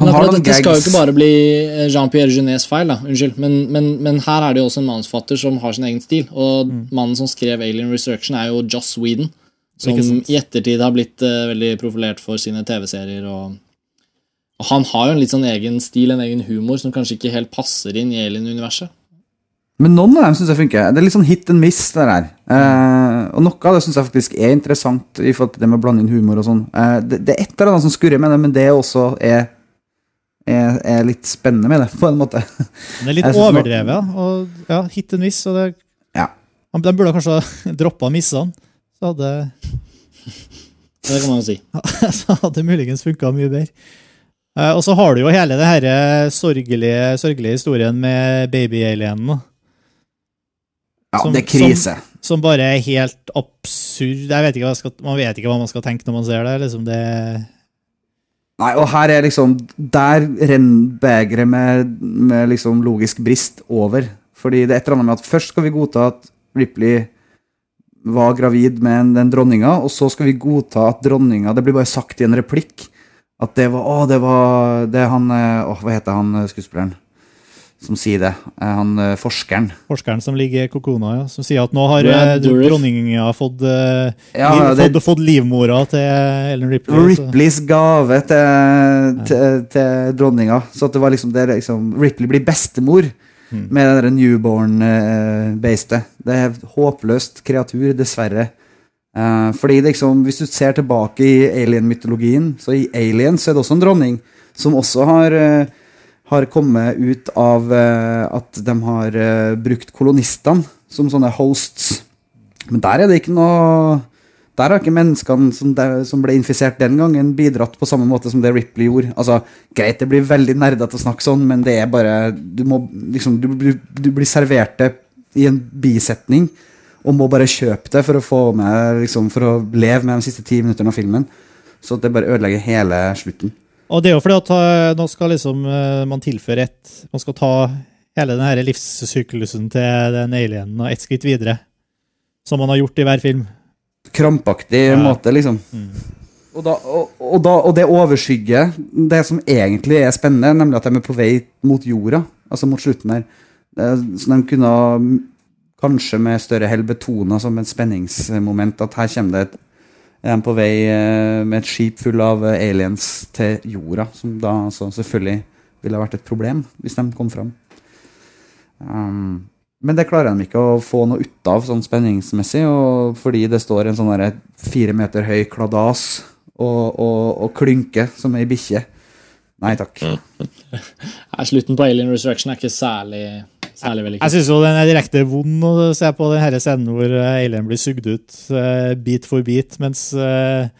Men akkurat dette skal jo ikke bare bli eh, Jean-Pierre Genets feil, da, unnskyld. Men, men, men her er det jo også en manusforfatter som har sin egen stil. Og mannen som skrev Alien Restriction er jo Joss Whedon. Som i ettertid har blitt uh, veldig profilert for sine TV-serier. Og han har jo en litt sånn egen stil, en egen humor, som kanskje ikke helt passer inn i Alien-universet. Men noen av dem syns jeg funker. Det er litt sånn hit and miss. det der. Eh, og noe av det syns jeg faktisk er interessant i forhold til det med å blande inn humor og sånn. Eh, det, det er et eller annet som skurrer med det, men det også er, er, er litt spennende med det, på en måte. Det er litt overdrevet, ja. Og ja, hit and miss. Og det, Ja. De burde kanskje ha droppa missene. Så hadde, Det kan man jo si. så hadde det muligens funka mye bedre. Eh, og så har du jo hele det her sorgelige, sørgelige historien med baby-alienen. Ja, Som- det er krise. Som, som bare er helt absurd. Jeg vet skal, man vet ikke hva man skal tenke når man ser det. liksom det Nei, og her er liksom Der renner begeret med, med liksom logisk brist over. Fordi det er et eller annet med at først skal vi godta at Ripley var gravid med den dronninga, og så skal vi godta at dronninga Det blir bare sagt i en replikk at det var Å, det var det han eh, Å, hva heter han eh, skuespilleren som sier det? Eh, Han forskeren. Forskeren som ligger i kokona, ja, som sier at nå har dronninga fått, Ja, liv, fått, fått livmora til Ellen Ripley. Ripleys gave til, til, til dronninga. Så at det var liksom, det liksom Ripley blir bestemor med det newborn-beistet. det er et håpløst kreatur, dessverre. Eh, fordi liksom, Hvis du ser tilbake i alien-mytologien, så i Alien så er det også en dronning som også har, eh, har kommet ut av eh, at de har brukt kolonistene som sånne hosts. Men der er det ikke noe Der har ikke menneskene som, de, som ble infisert den gangen, bidratt på samme måte som det Ripley gjorde. Altså, Greit, det blir veldig nerdete å snakke sånn, men det er bare Du, må, liksom, du, du, du blir servert det i en bisetning og må bare kjøpe det for å få med liksom, for å leve med de siste ti minuttene av filmen. Så det bare ødelegger hele slutten. Og det er jo fordi at uh, nå skal liksom uh, man tilføre et Man skal ta hele den her livssyklusen til den alienen og ett skritt videre. Som man har gjort i hver film. Krampaktig ja. måte, liksom. Mm. Og, da, og, og, da, og, det overskygger det som egentlig er spennende, nemlig at de er på vei mot jorda. Altså mot slutten her. Så de kunne kanskje med større hell betona som et spenningsmoment at her kommer det et er på vei eh, med et skip full av eh, aliens til jorda, som da altså selvfølgelig ville vært et problem hvis de kom fram. Um, men det klarer de ikke å få noe ut av sånn spenningsmessig, fordi det står en sånn fire meter høy kladas og, og, og klynke som ei bikkje. Nei takk. Slutten på Alien Resurrection er ikke særlig Særlig vellykket. Jeg syns den er direkte vond å se på denne scenen hvor Eileen blir sugd ut uh, bit for bit, mens uh,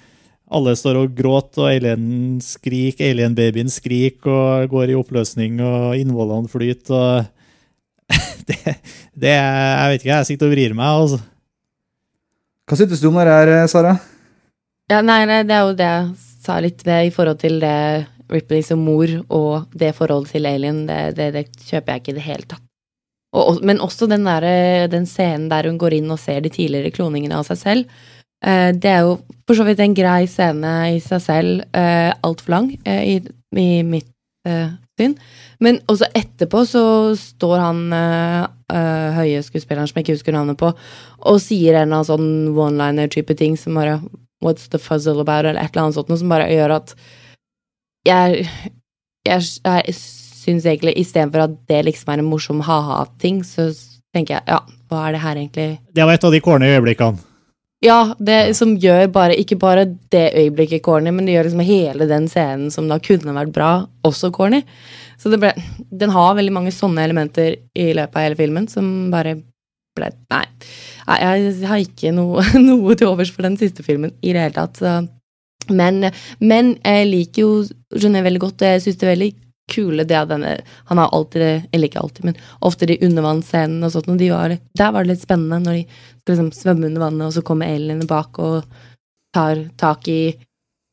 alle står og gråter, og alien skriker, alien-babyen skriker og går i oppløsning, og innvollene flyter. og det, det, Jeg vet ikke, jeg sitter og vrir meg. altså. Hva synes du om det her, Sara? Ja, nei, nei, det er jo det jeg sa litt med i forhold til det Ripley som mor og det forholdet til Alien. Det, det, det kjøper jeg ikke i det hele tatt. Og, men også den, der, den, scenen der hun går inn og ser de tidligere kloningene av seg selv. Eh, det er jo for så vidt en grei scene i seg selv, eh, altfor lang eh, i, i, mitt eh, syn. Men også etterpå så står han eh, eh, høye skuespilleren som jeg ikke husker navnet på, og sier en av sånn one-liner-type ting som bare What's the fuzzle about? eller et eller annet sånt, noe som bare gjør at jeg, jeg, jeg syns egentlig istedenfor at det liksom er en morsom ha-ha-ting, så tenker jeg ja, hva er det her egentlig Det var et av de corny øyeblikkene. Ja, det som gjør bare Ikke bare det øyeblikket corny, men det gjør liksom hele den scenen som da kunne vært bra, også corny. Så det ble Den har veldig mange sånne elementer i løpet av hele filmen som bare ble Nei. Jeg har ikke noe, noe til overs for den siste filmen i det hele tatt. Men, men jeg liker jo Gené veldig godt, og jeg syns det er veldig kule det at denne Han har alltid Eller ikke alltid, men ofte de undervannsscenene og sånt. Og de var, der var det litt spennende når de skal liksom svømme under vannet, og så kommer alienene bak og tar tak i,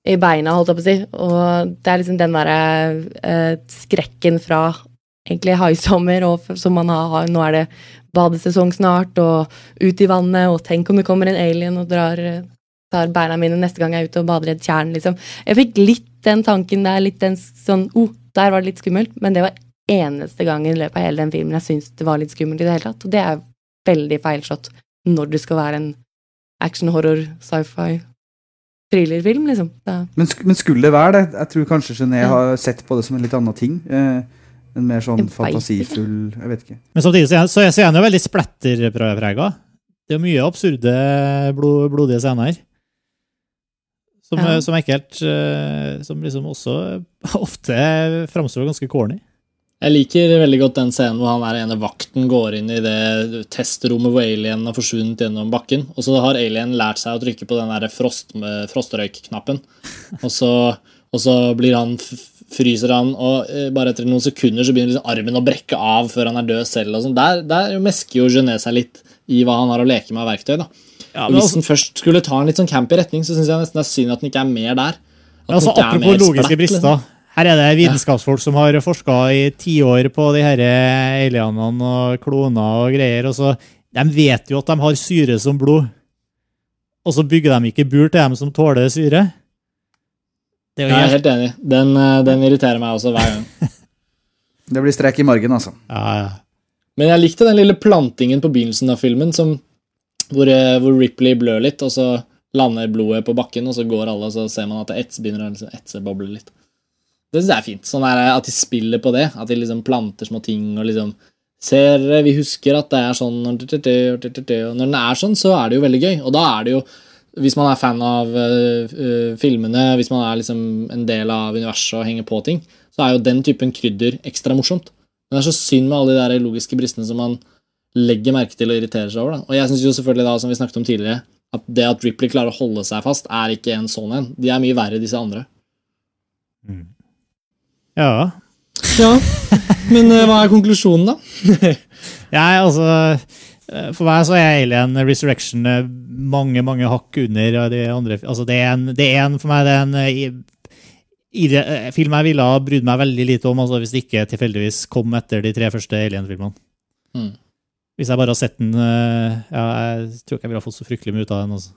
i beina, holdt jeg på å si. Og det er liksom den derre eh, skrekken fra egentlig haisommer, og som man har Nå er det badesesong snart, og ut i vannet, og tenk om det kommer en alien og drar tar beina mine neste gang jeg er ute og bader i et tjern, liksom. Jeg fikk litt den tanken der, litt den sånn oh, der var det litt skummelt, men det var eneste gangen i løpet av hele den filmen jeg syntes det var litt skummelt i det hele tatt. Og det er veldig feilslått når det skal være en action, horror, sci-fi thrillerfilm, liksom. Men, men, skulle det være det? Jeg tror kanskje Gené ja. har sett på det som en litt annen ting. Eh, en mer sånn jeg fantasifull Jeg vet ikke. Men samtidig så er, så er han jo veldig splatterprega. Det er mye absurde, blod, blodige scener. Som, ja. som ekkelt. Eh, som liksom også ofte framstår ganske corny. Jeg liker veldig godt den scenen hvor han er ene vakten går inn i det testrommet hvor alien har forsvunnet gjennom bakken. Og så har alien lært seg å trykke på den der frost, frostrøykknappen. Og så, og så blir han fryser han, og eh, bare etter noen sekunder så begynner liksom armen å brekke av før han er død selv. og sånn. Der, der mesker jo Gené seg litt i hva han har å leke med av verktøy. da. Ja, Hvis altså, den først skulle ta en litt sånn campy retning, så syns jeg nesten det er synd at den ikke er mer der. At altså, apropos logiske brister. Liksom. Her er det vitenskapsfolk som har forska i tiår på de her alienene og kloner og greier. og så, De vet jo at de har syre som blod, og så bygger de ikke bur til dem som tåler syre. Det er jeg er helt enig. Den, eh, den, irriterer meg også hver gang. det blir strek i margen, altså. Ja, ja. Men jeg likte den lille plantingen på begynnelsen av filmen som hvor, eh, hvor, Ripley blør litt, og så lander blodet på bakken, og så går alle, og så ser man at det ets, begynner å liksom etse boble litt. Det syns jeg er fint. Sånn er At de spiller på det. At de liksom planter små ting og liksom ser Vi husker at det er sånn Og når den er sånn, så er det jo veldig gøy. Og da er det jo Hvis man er fan av uh, filmene, hvis man er liksom en del av universet og henger på ting, så er jo den typen krydder ekstra morsomt. Men det er så synd med alle de der logiske bristene som man legger merke til og irriterer seg over. Da. Og jeg syns jo selvfølgelig, da, som vi snakket om tidligere, at det at Ripley klarer å holde seg fast, er ikke en sånn en. De er mye verre, disse andre. Ja. Ja, Men uh, hva er konklusjonen, da? Nei, altså eh, For meg så er Alien Resurrection eh, mange, mange hakk under de andre Altså, det er en, det er en for meg det er en i, i, film jeg ville ha brydd meg veldig lite om altså hvis det ikke tilfeldigvis kom etter de tre første Alien-filmene. Mm. Hvis jeg bare har sett den ja, Jeg tror ikke jeg ville fått så fryktelig mye ut av den. Også.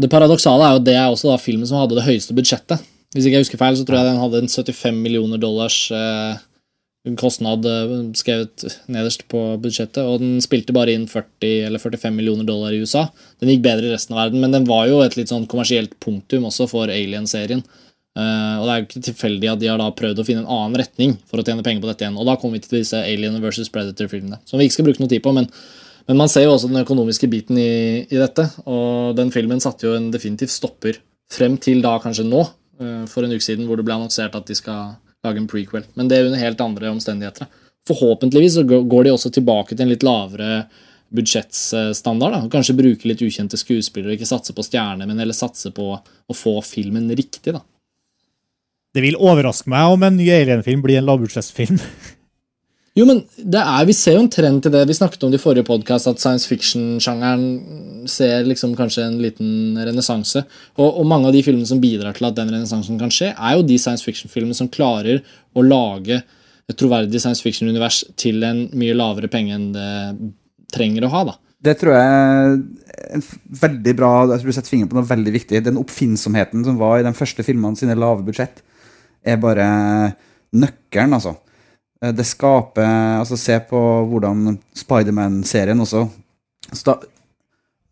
Det paradoksale er jo at det er også da filmen som hadde det høyeste budsjettet. Hvis ikke jeg husker feil, så tror jeg den hadde en 75 millioner dollars eh, kostnad skrevet nederst på budsjettet, og den spilte bare inn 40 eller 45 millioner dollar i USA. Den gikk bedre i resten av verden, men den var jo et litt sånn kommersielt punktum også for Alien-serien. Uh, og det er jo ikke tilfeldig at de har da prøvd å finne en annen retning for å tjene penger på dette igjen. Og da kommer vi til disse Alien versus Predator-filmene, som vi ikke skal bruke noe tid på. Men, men, man ser jo også den økonomiske biten i, i, dette, og den filmen satte jo en definitivt stopper frem til da kanskje nå, uh, for en uke siden, hvor det ble annonsert at de skal lage en prequel. Men det er under helt andre omstendigheter. Forhåpentligvis så går de også tilbake til en litt lavere budsjettstandard. Da. Kanskje bruke litt ukjente skuespillere, ikke satse på stjerner, men heller satse på å få filmen riktig. da. Det vil overraske meg om en ny Alien-film blir en lavbudsjettfilm. Jo, men det er, Vi ser jo en trend til det. Vi snakket om det i forrige podkast, at science fiction-sjangeren ser liksom kanskje en liten renessanse. Og, og, mange av de filmene som bidrar til at den renessansen kan skje, er jo de science fiction-filmene som klarer å lage et troverdig science fiction-univers til en mye lavere penge enn det trenger å ha. da. Det tror jeg er en veldig bra Jeg tror du setter fingeren på noe veldig viktig. Den oppfinnsomheten som var i de første filmene sine lave budsjett er bare nøkkelen, altså. Eh, det skaper Altså, se på hvordan Spiderman-serien også da,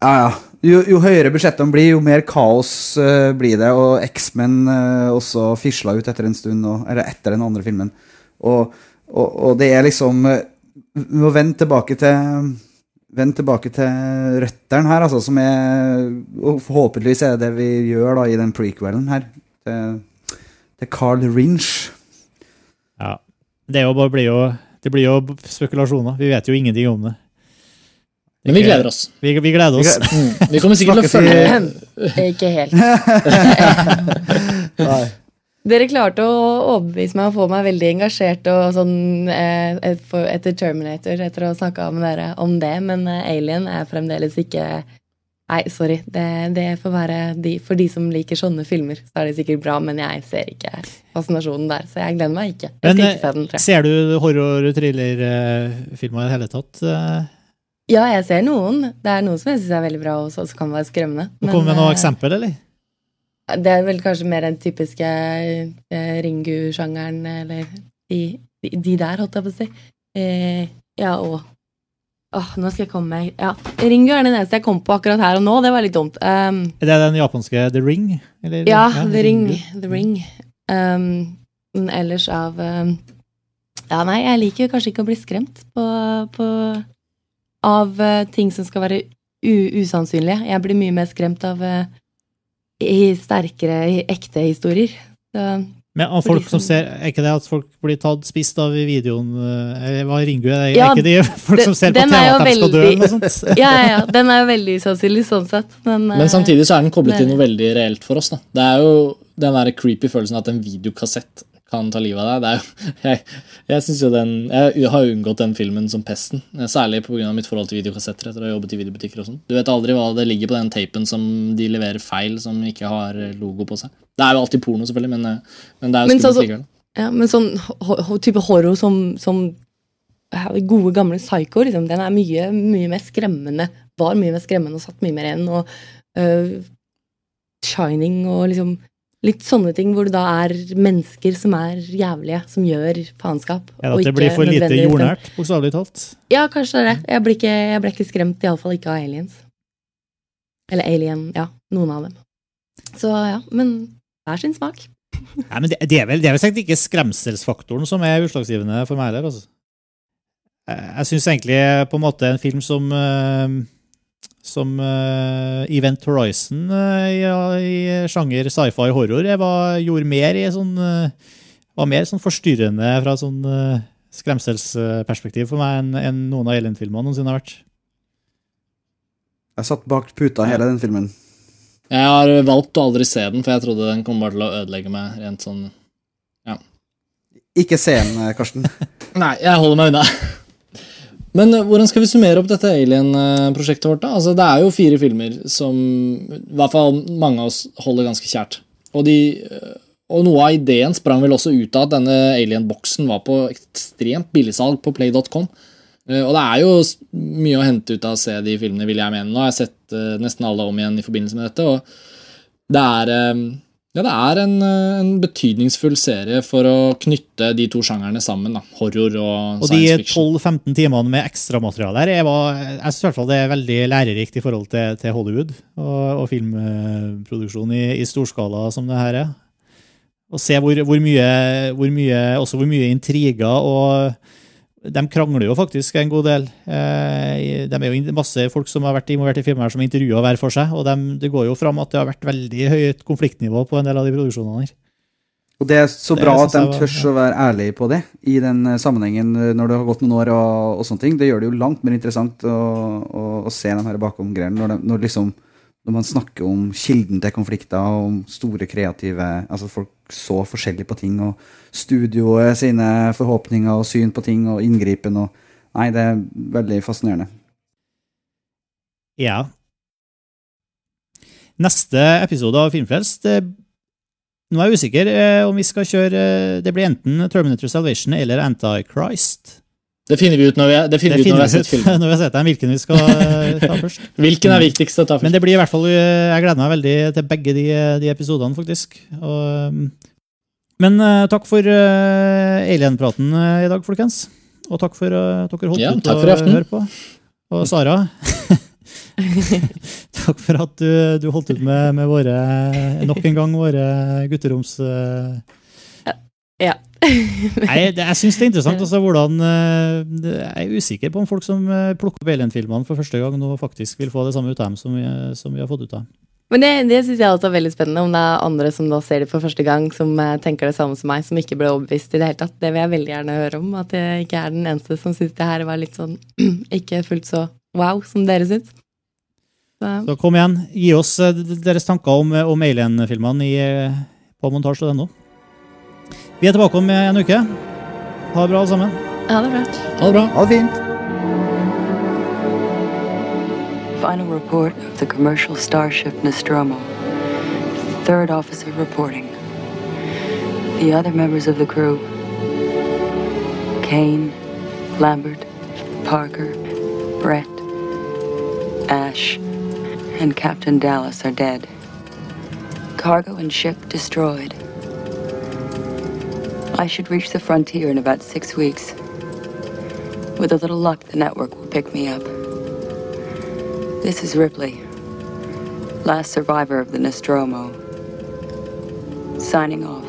Ja, ja. Jo, jo, høyere budsjettene blir, jo mer kaos uh, blir det. Og X-Men uh, også fisla ut etter en stund, og, eller etter den andre filmen. Og, og, og det er liksom Vi må vende tilbake til Vend tilbake til røttene her, altså, som er Og forhåpentligvis er det det vi gjør da i den prequelen her. Til Carl Rinch. Ja. Det, jo, blir jo, det blir jo spekulasjoner. Vi vet jo ingenting om det. Men vi gleder oss. Vi, vi gleder oss. Mm. Vi kommer sikkert til å følge Ikke helt. Dere klarte å overbevise meg og få meg veldig engasjert og sånn eh, etter Terminator, etter å ha snakka med dere om det, men eh, Alien er fremdeles ikke Nei, sorry. Det, det får være de, For de som liker sånne filmer, så er det sikkert bra, men jeg ser ikke fascinasjonen der. Så jeg gleder meg ikke. Jeg men, ikke se den, ser du horror-thriller-filmer i det hele tatt? Ja, jeg ser noen. Det er noen som jeg syns er veldig bra også, som kan være skremmende. Kom med noe eksempel, eller? Det er vel kanskje mer den typiske eh, Ringu-sjangeren, eller de, de, de, der, holdt jeg på å si. Eh, ja, og Åh, nå skal jeg komme meg Ja, Ringu er den eneste jeg kom på akkurat her og nå. Det var litt dumt. Um, er det den japanske The Ring? Eller? Ja, ja, The Ring. The Ring. Um, ellers av um, Ja, nei, jeg liker kanskje ikke å bli skremt på, på av uh, ting som skal være usannsynlige. Jeg blir mye mer skremt av uh, i sterkere, i ekte historier. Så men av folk som ser, Er ikke det at folk blir tatt spist av i videoen? Eh, hva Ringu er, ja, er ikke de folk som ser på TV at de skal dø? eller noe sånt? ja, ja, ja, den er jo veldig usannsynlig sånn sett. Men, men, samtidig så er den koblet til noe veldig reelt for oss. da. Det er jo den der creepy følelsen at en videokassett kan ta livet av deg. Det er jo, jeg, jeg, synes jo den, jeg har unngått den filmen som pesten. Særlig pga. mitt forhold til videokassetter. etter å ha jobbet i videobutikker og sånn. Du vet aldri hva det ligger på den tapen som de leverer feil, som ikke har logo på seg. Det er jo alltid porno, selvfølgelig, men, men det er jo skummelt likevel. Ja, men sånn ho ho type horror som, som gode, gamle Psycho, liksom, den er mye, mye mer skremmende. Var mye mer skremmende og satt mye mer igjen. Og uh, Shining og liksom Litt sånne ting hvor det da er mennesker som er jævlige, som gjør faenskap. Ja, At det blir for lite jordnært, bokstavelig talt? Ja, kanskje det. Jeg ble ikke, jeg ble ikke skremt, iallfall ikke av aliens. Eller alien, ja. Noen av dem. Så ja, men hver sin smak. Nei, men det, det, er vel, det er vel sikkert ikke skremselsfaktoren som er utslagsgivende for meg heller. Altså. Jeg syns egentlig på en måte en film som, som uh, Event Horizon uh, i, i, sjanger sci-fi horror. Jeg var, gjorde mer i sånn uh, Var mer sånn forstyrrende fra sånn skremselsperspektiv for meg enn en noen av Elend-filmene noensinne har vært. Jeg satt bak puta hele den filmen. Jeg har valgt å aldri se den, for jeg trodde den kom bare til å ødelegge meg rent sånn Ja. Ikke se den, Karsten. Nei, jeg holder meg unna. Men eh, hvordan skal vi summere opp dette Alien-prosjektet vårt? da? Altså, Det er jo fire filmer som i hvert fall mange av oss holder ganske kjært. Og, de, eh, og noe av ideen sprang vel også ut av at denne Alien-boksen var på ekstremt billigsalg på play.com. Eh, og det er jo mye å hente ut av å se de filmene, vil jeg mene. Nå har jeg sett nesten alle om igjen i forbindelse med dette. og det er ja, det er en, eh, en, betydningsfull serie for å knytte de to sjangerne sammen. da, Horror og, og science fiction. Og de 12-15 timene med ekstramateriale her, jeg, var, jeg synes i hvert fall det er veldig lærerikt i forhold til, til Hollywood og, og filmproduksjon i, i, storskala som det her er. Å se hvor, hvor, mye, hvor, mye, også hvor mye intriger og de krangler jo faktisk en god del. Eh, de er jo masse folk som har vært involvert i filmer som intervjuer hver for seg. Og de, det går jo fram at det har vært veldig høyt konfliktnivå på en del av de produksjonene her. Og det er så bra at de tør å være ærlige på det i den eh, sammenhengen eh, når det har gått noen år. og, og sånne ting. Det gjør det jo langt mer interessant å, å, å se den her bakom-greiene. Når, når, liksom, når, man snakker om kilden til konflikter, og om store kreative altså Folk så forskjellig på ting. og studioet sine forhåpninger og syn på ting og inngripen og Nei, det er veldig fascinerende. Ja. Neste episode av Filmfrelst Nå er jeg usikker eh, om vi skal kjøre Det blir enten Terminator Salvation eller Antichrist. Det finner vi ut når vi, det finner det vi ut når vi har sett filmen. Når vi har sett den, hvilken vi skal eh, ta først. hvilken er viktigst å ta først? Men det blir i hvert fall, eh, Jeg gleder meg veldig til begge de, de episodene, faktisk. Og men uh, takk for uh, alien-praten uh, i dag, folkens. Og takk for at dere holdt ja, ut å høre på. Og Sara Takk for at du, du, holdt ut med, med, våre nok en gang våre gutteroms... Ja. Nei, det, jeg syns det er interessant altså, hvordan Jeg er usikker på om folk som plukker opp Alien-filmene for første gang, nå faktisk vil få det samme ut av dem som vi, som vi har fått ut av dem. Men det, det syns jeg også er veldig spennende, om det er andre som da ser det for første gang, som eh, tenker det samme som meg, som ikke ble overbevist i det hele tatt. Det vil jeg veldig gjerne høre om. At jeg ikke er den eneste som syns det her var litt sånn ikke fullt så wow som dere syns. Så. så. kom igjen, gi oss eh, deres tanker om, eh, om Alien-filmene på montasje.no. Vi er tilbake om en uke. Ha det bra, alle sammen. Ha det bra. Ha det bra. Ha det fint. Final report of the commercial starship Nostromo. Third officer reporting. The other members of the crew Kane, Lambert, Parker, Brett, Ash, and Captain Dallas are dead. Cargo and ship destroyed. I should reach the frontier in about six weeks. With a little luck, the network will pick me up. This is Ripley, last survivor of the Nostromo. Signing off.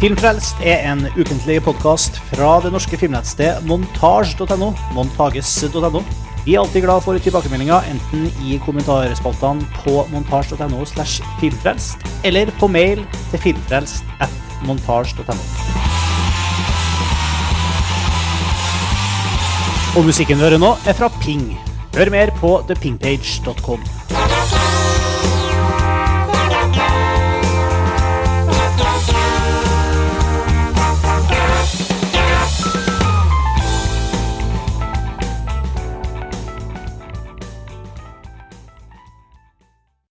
Filmfrelst er en ukentlig podkast fra det norske filmnettstedet montasj.no. montages.no. Vi er alltid glad for tilbakemeldinger, enten i kommentarspaltene på montasj.no slash filmfrelst, eller på mail til filmfrelst at montasj.no. Og musikken vi hører nå, er fra Ping. Hør mer på thepingpage.com.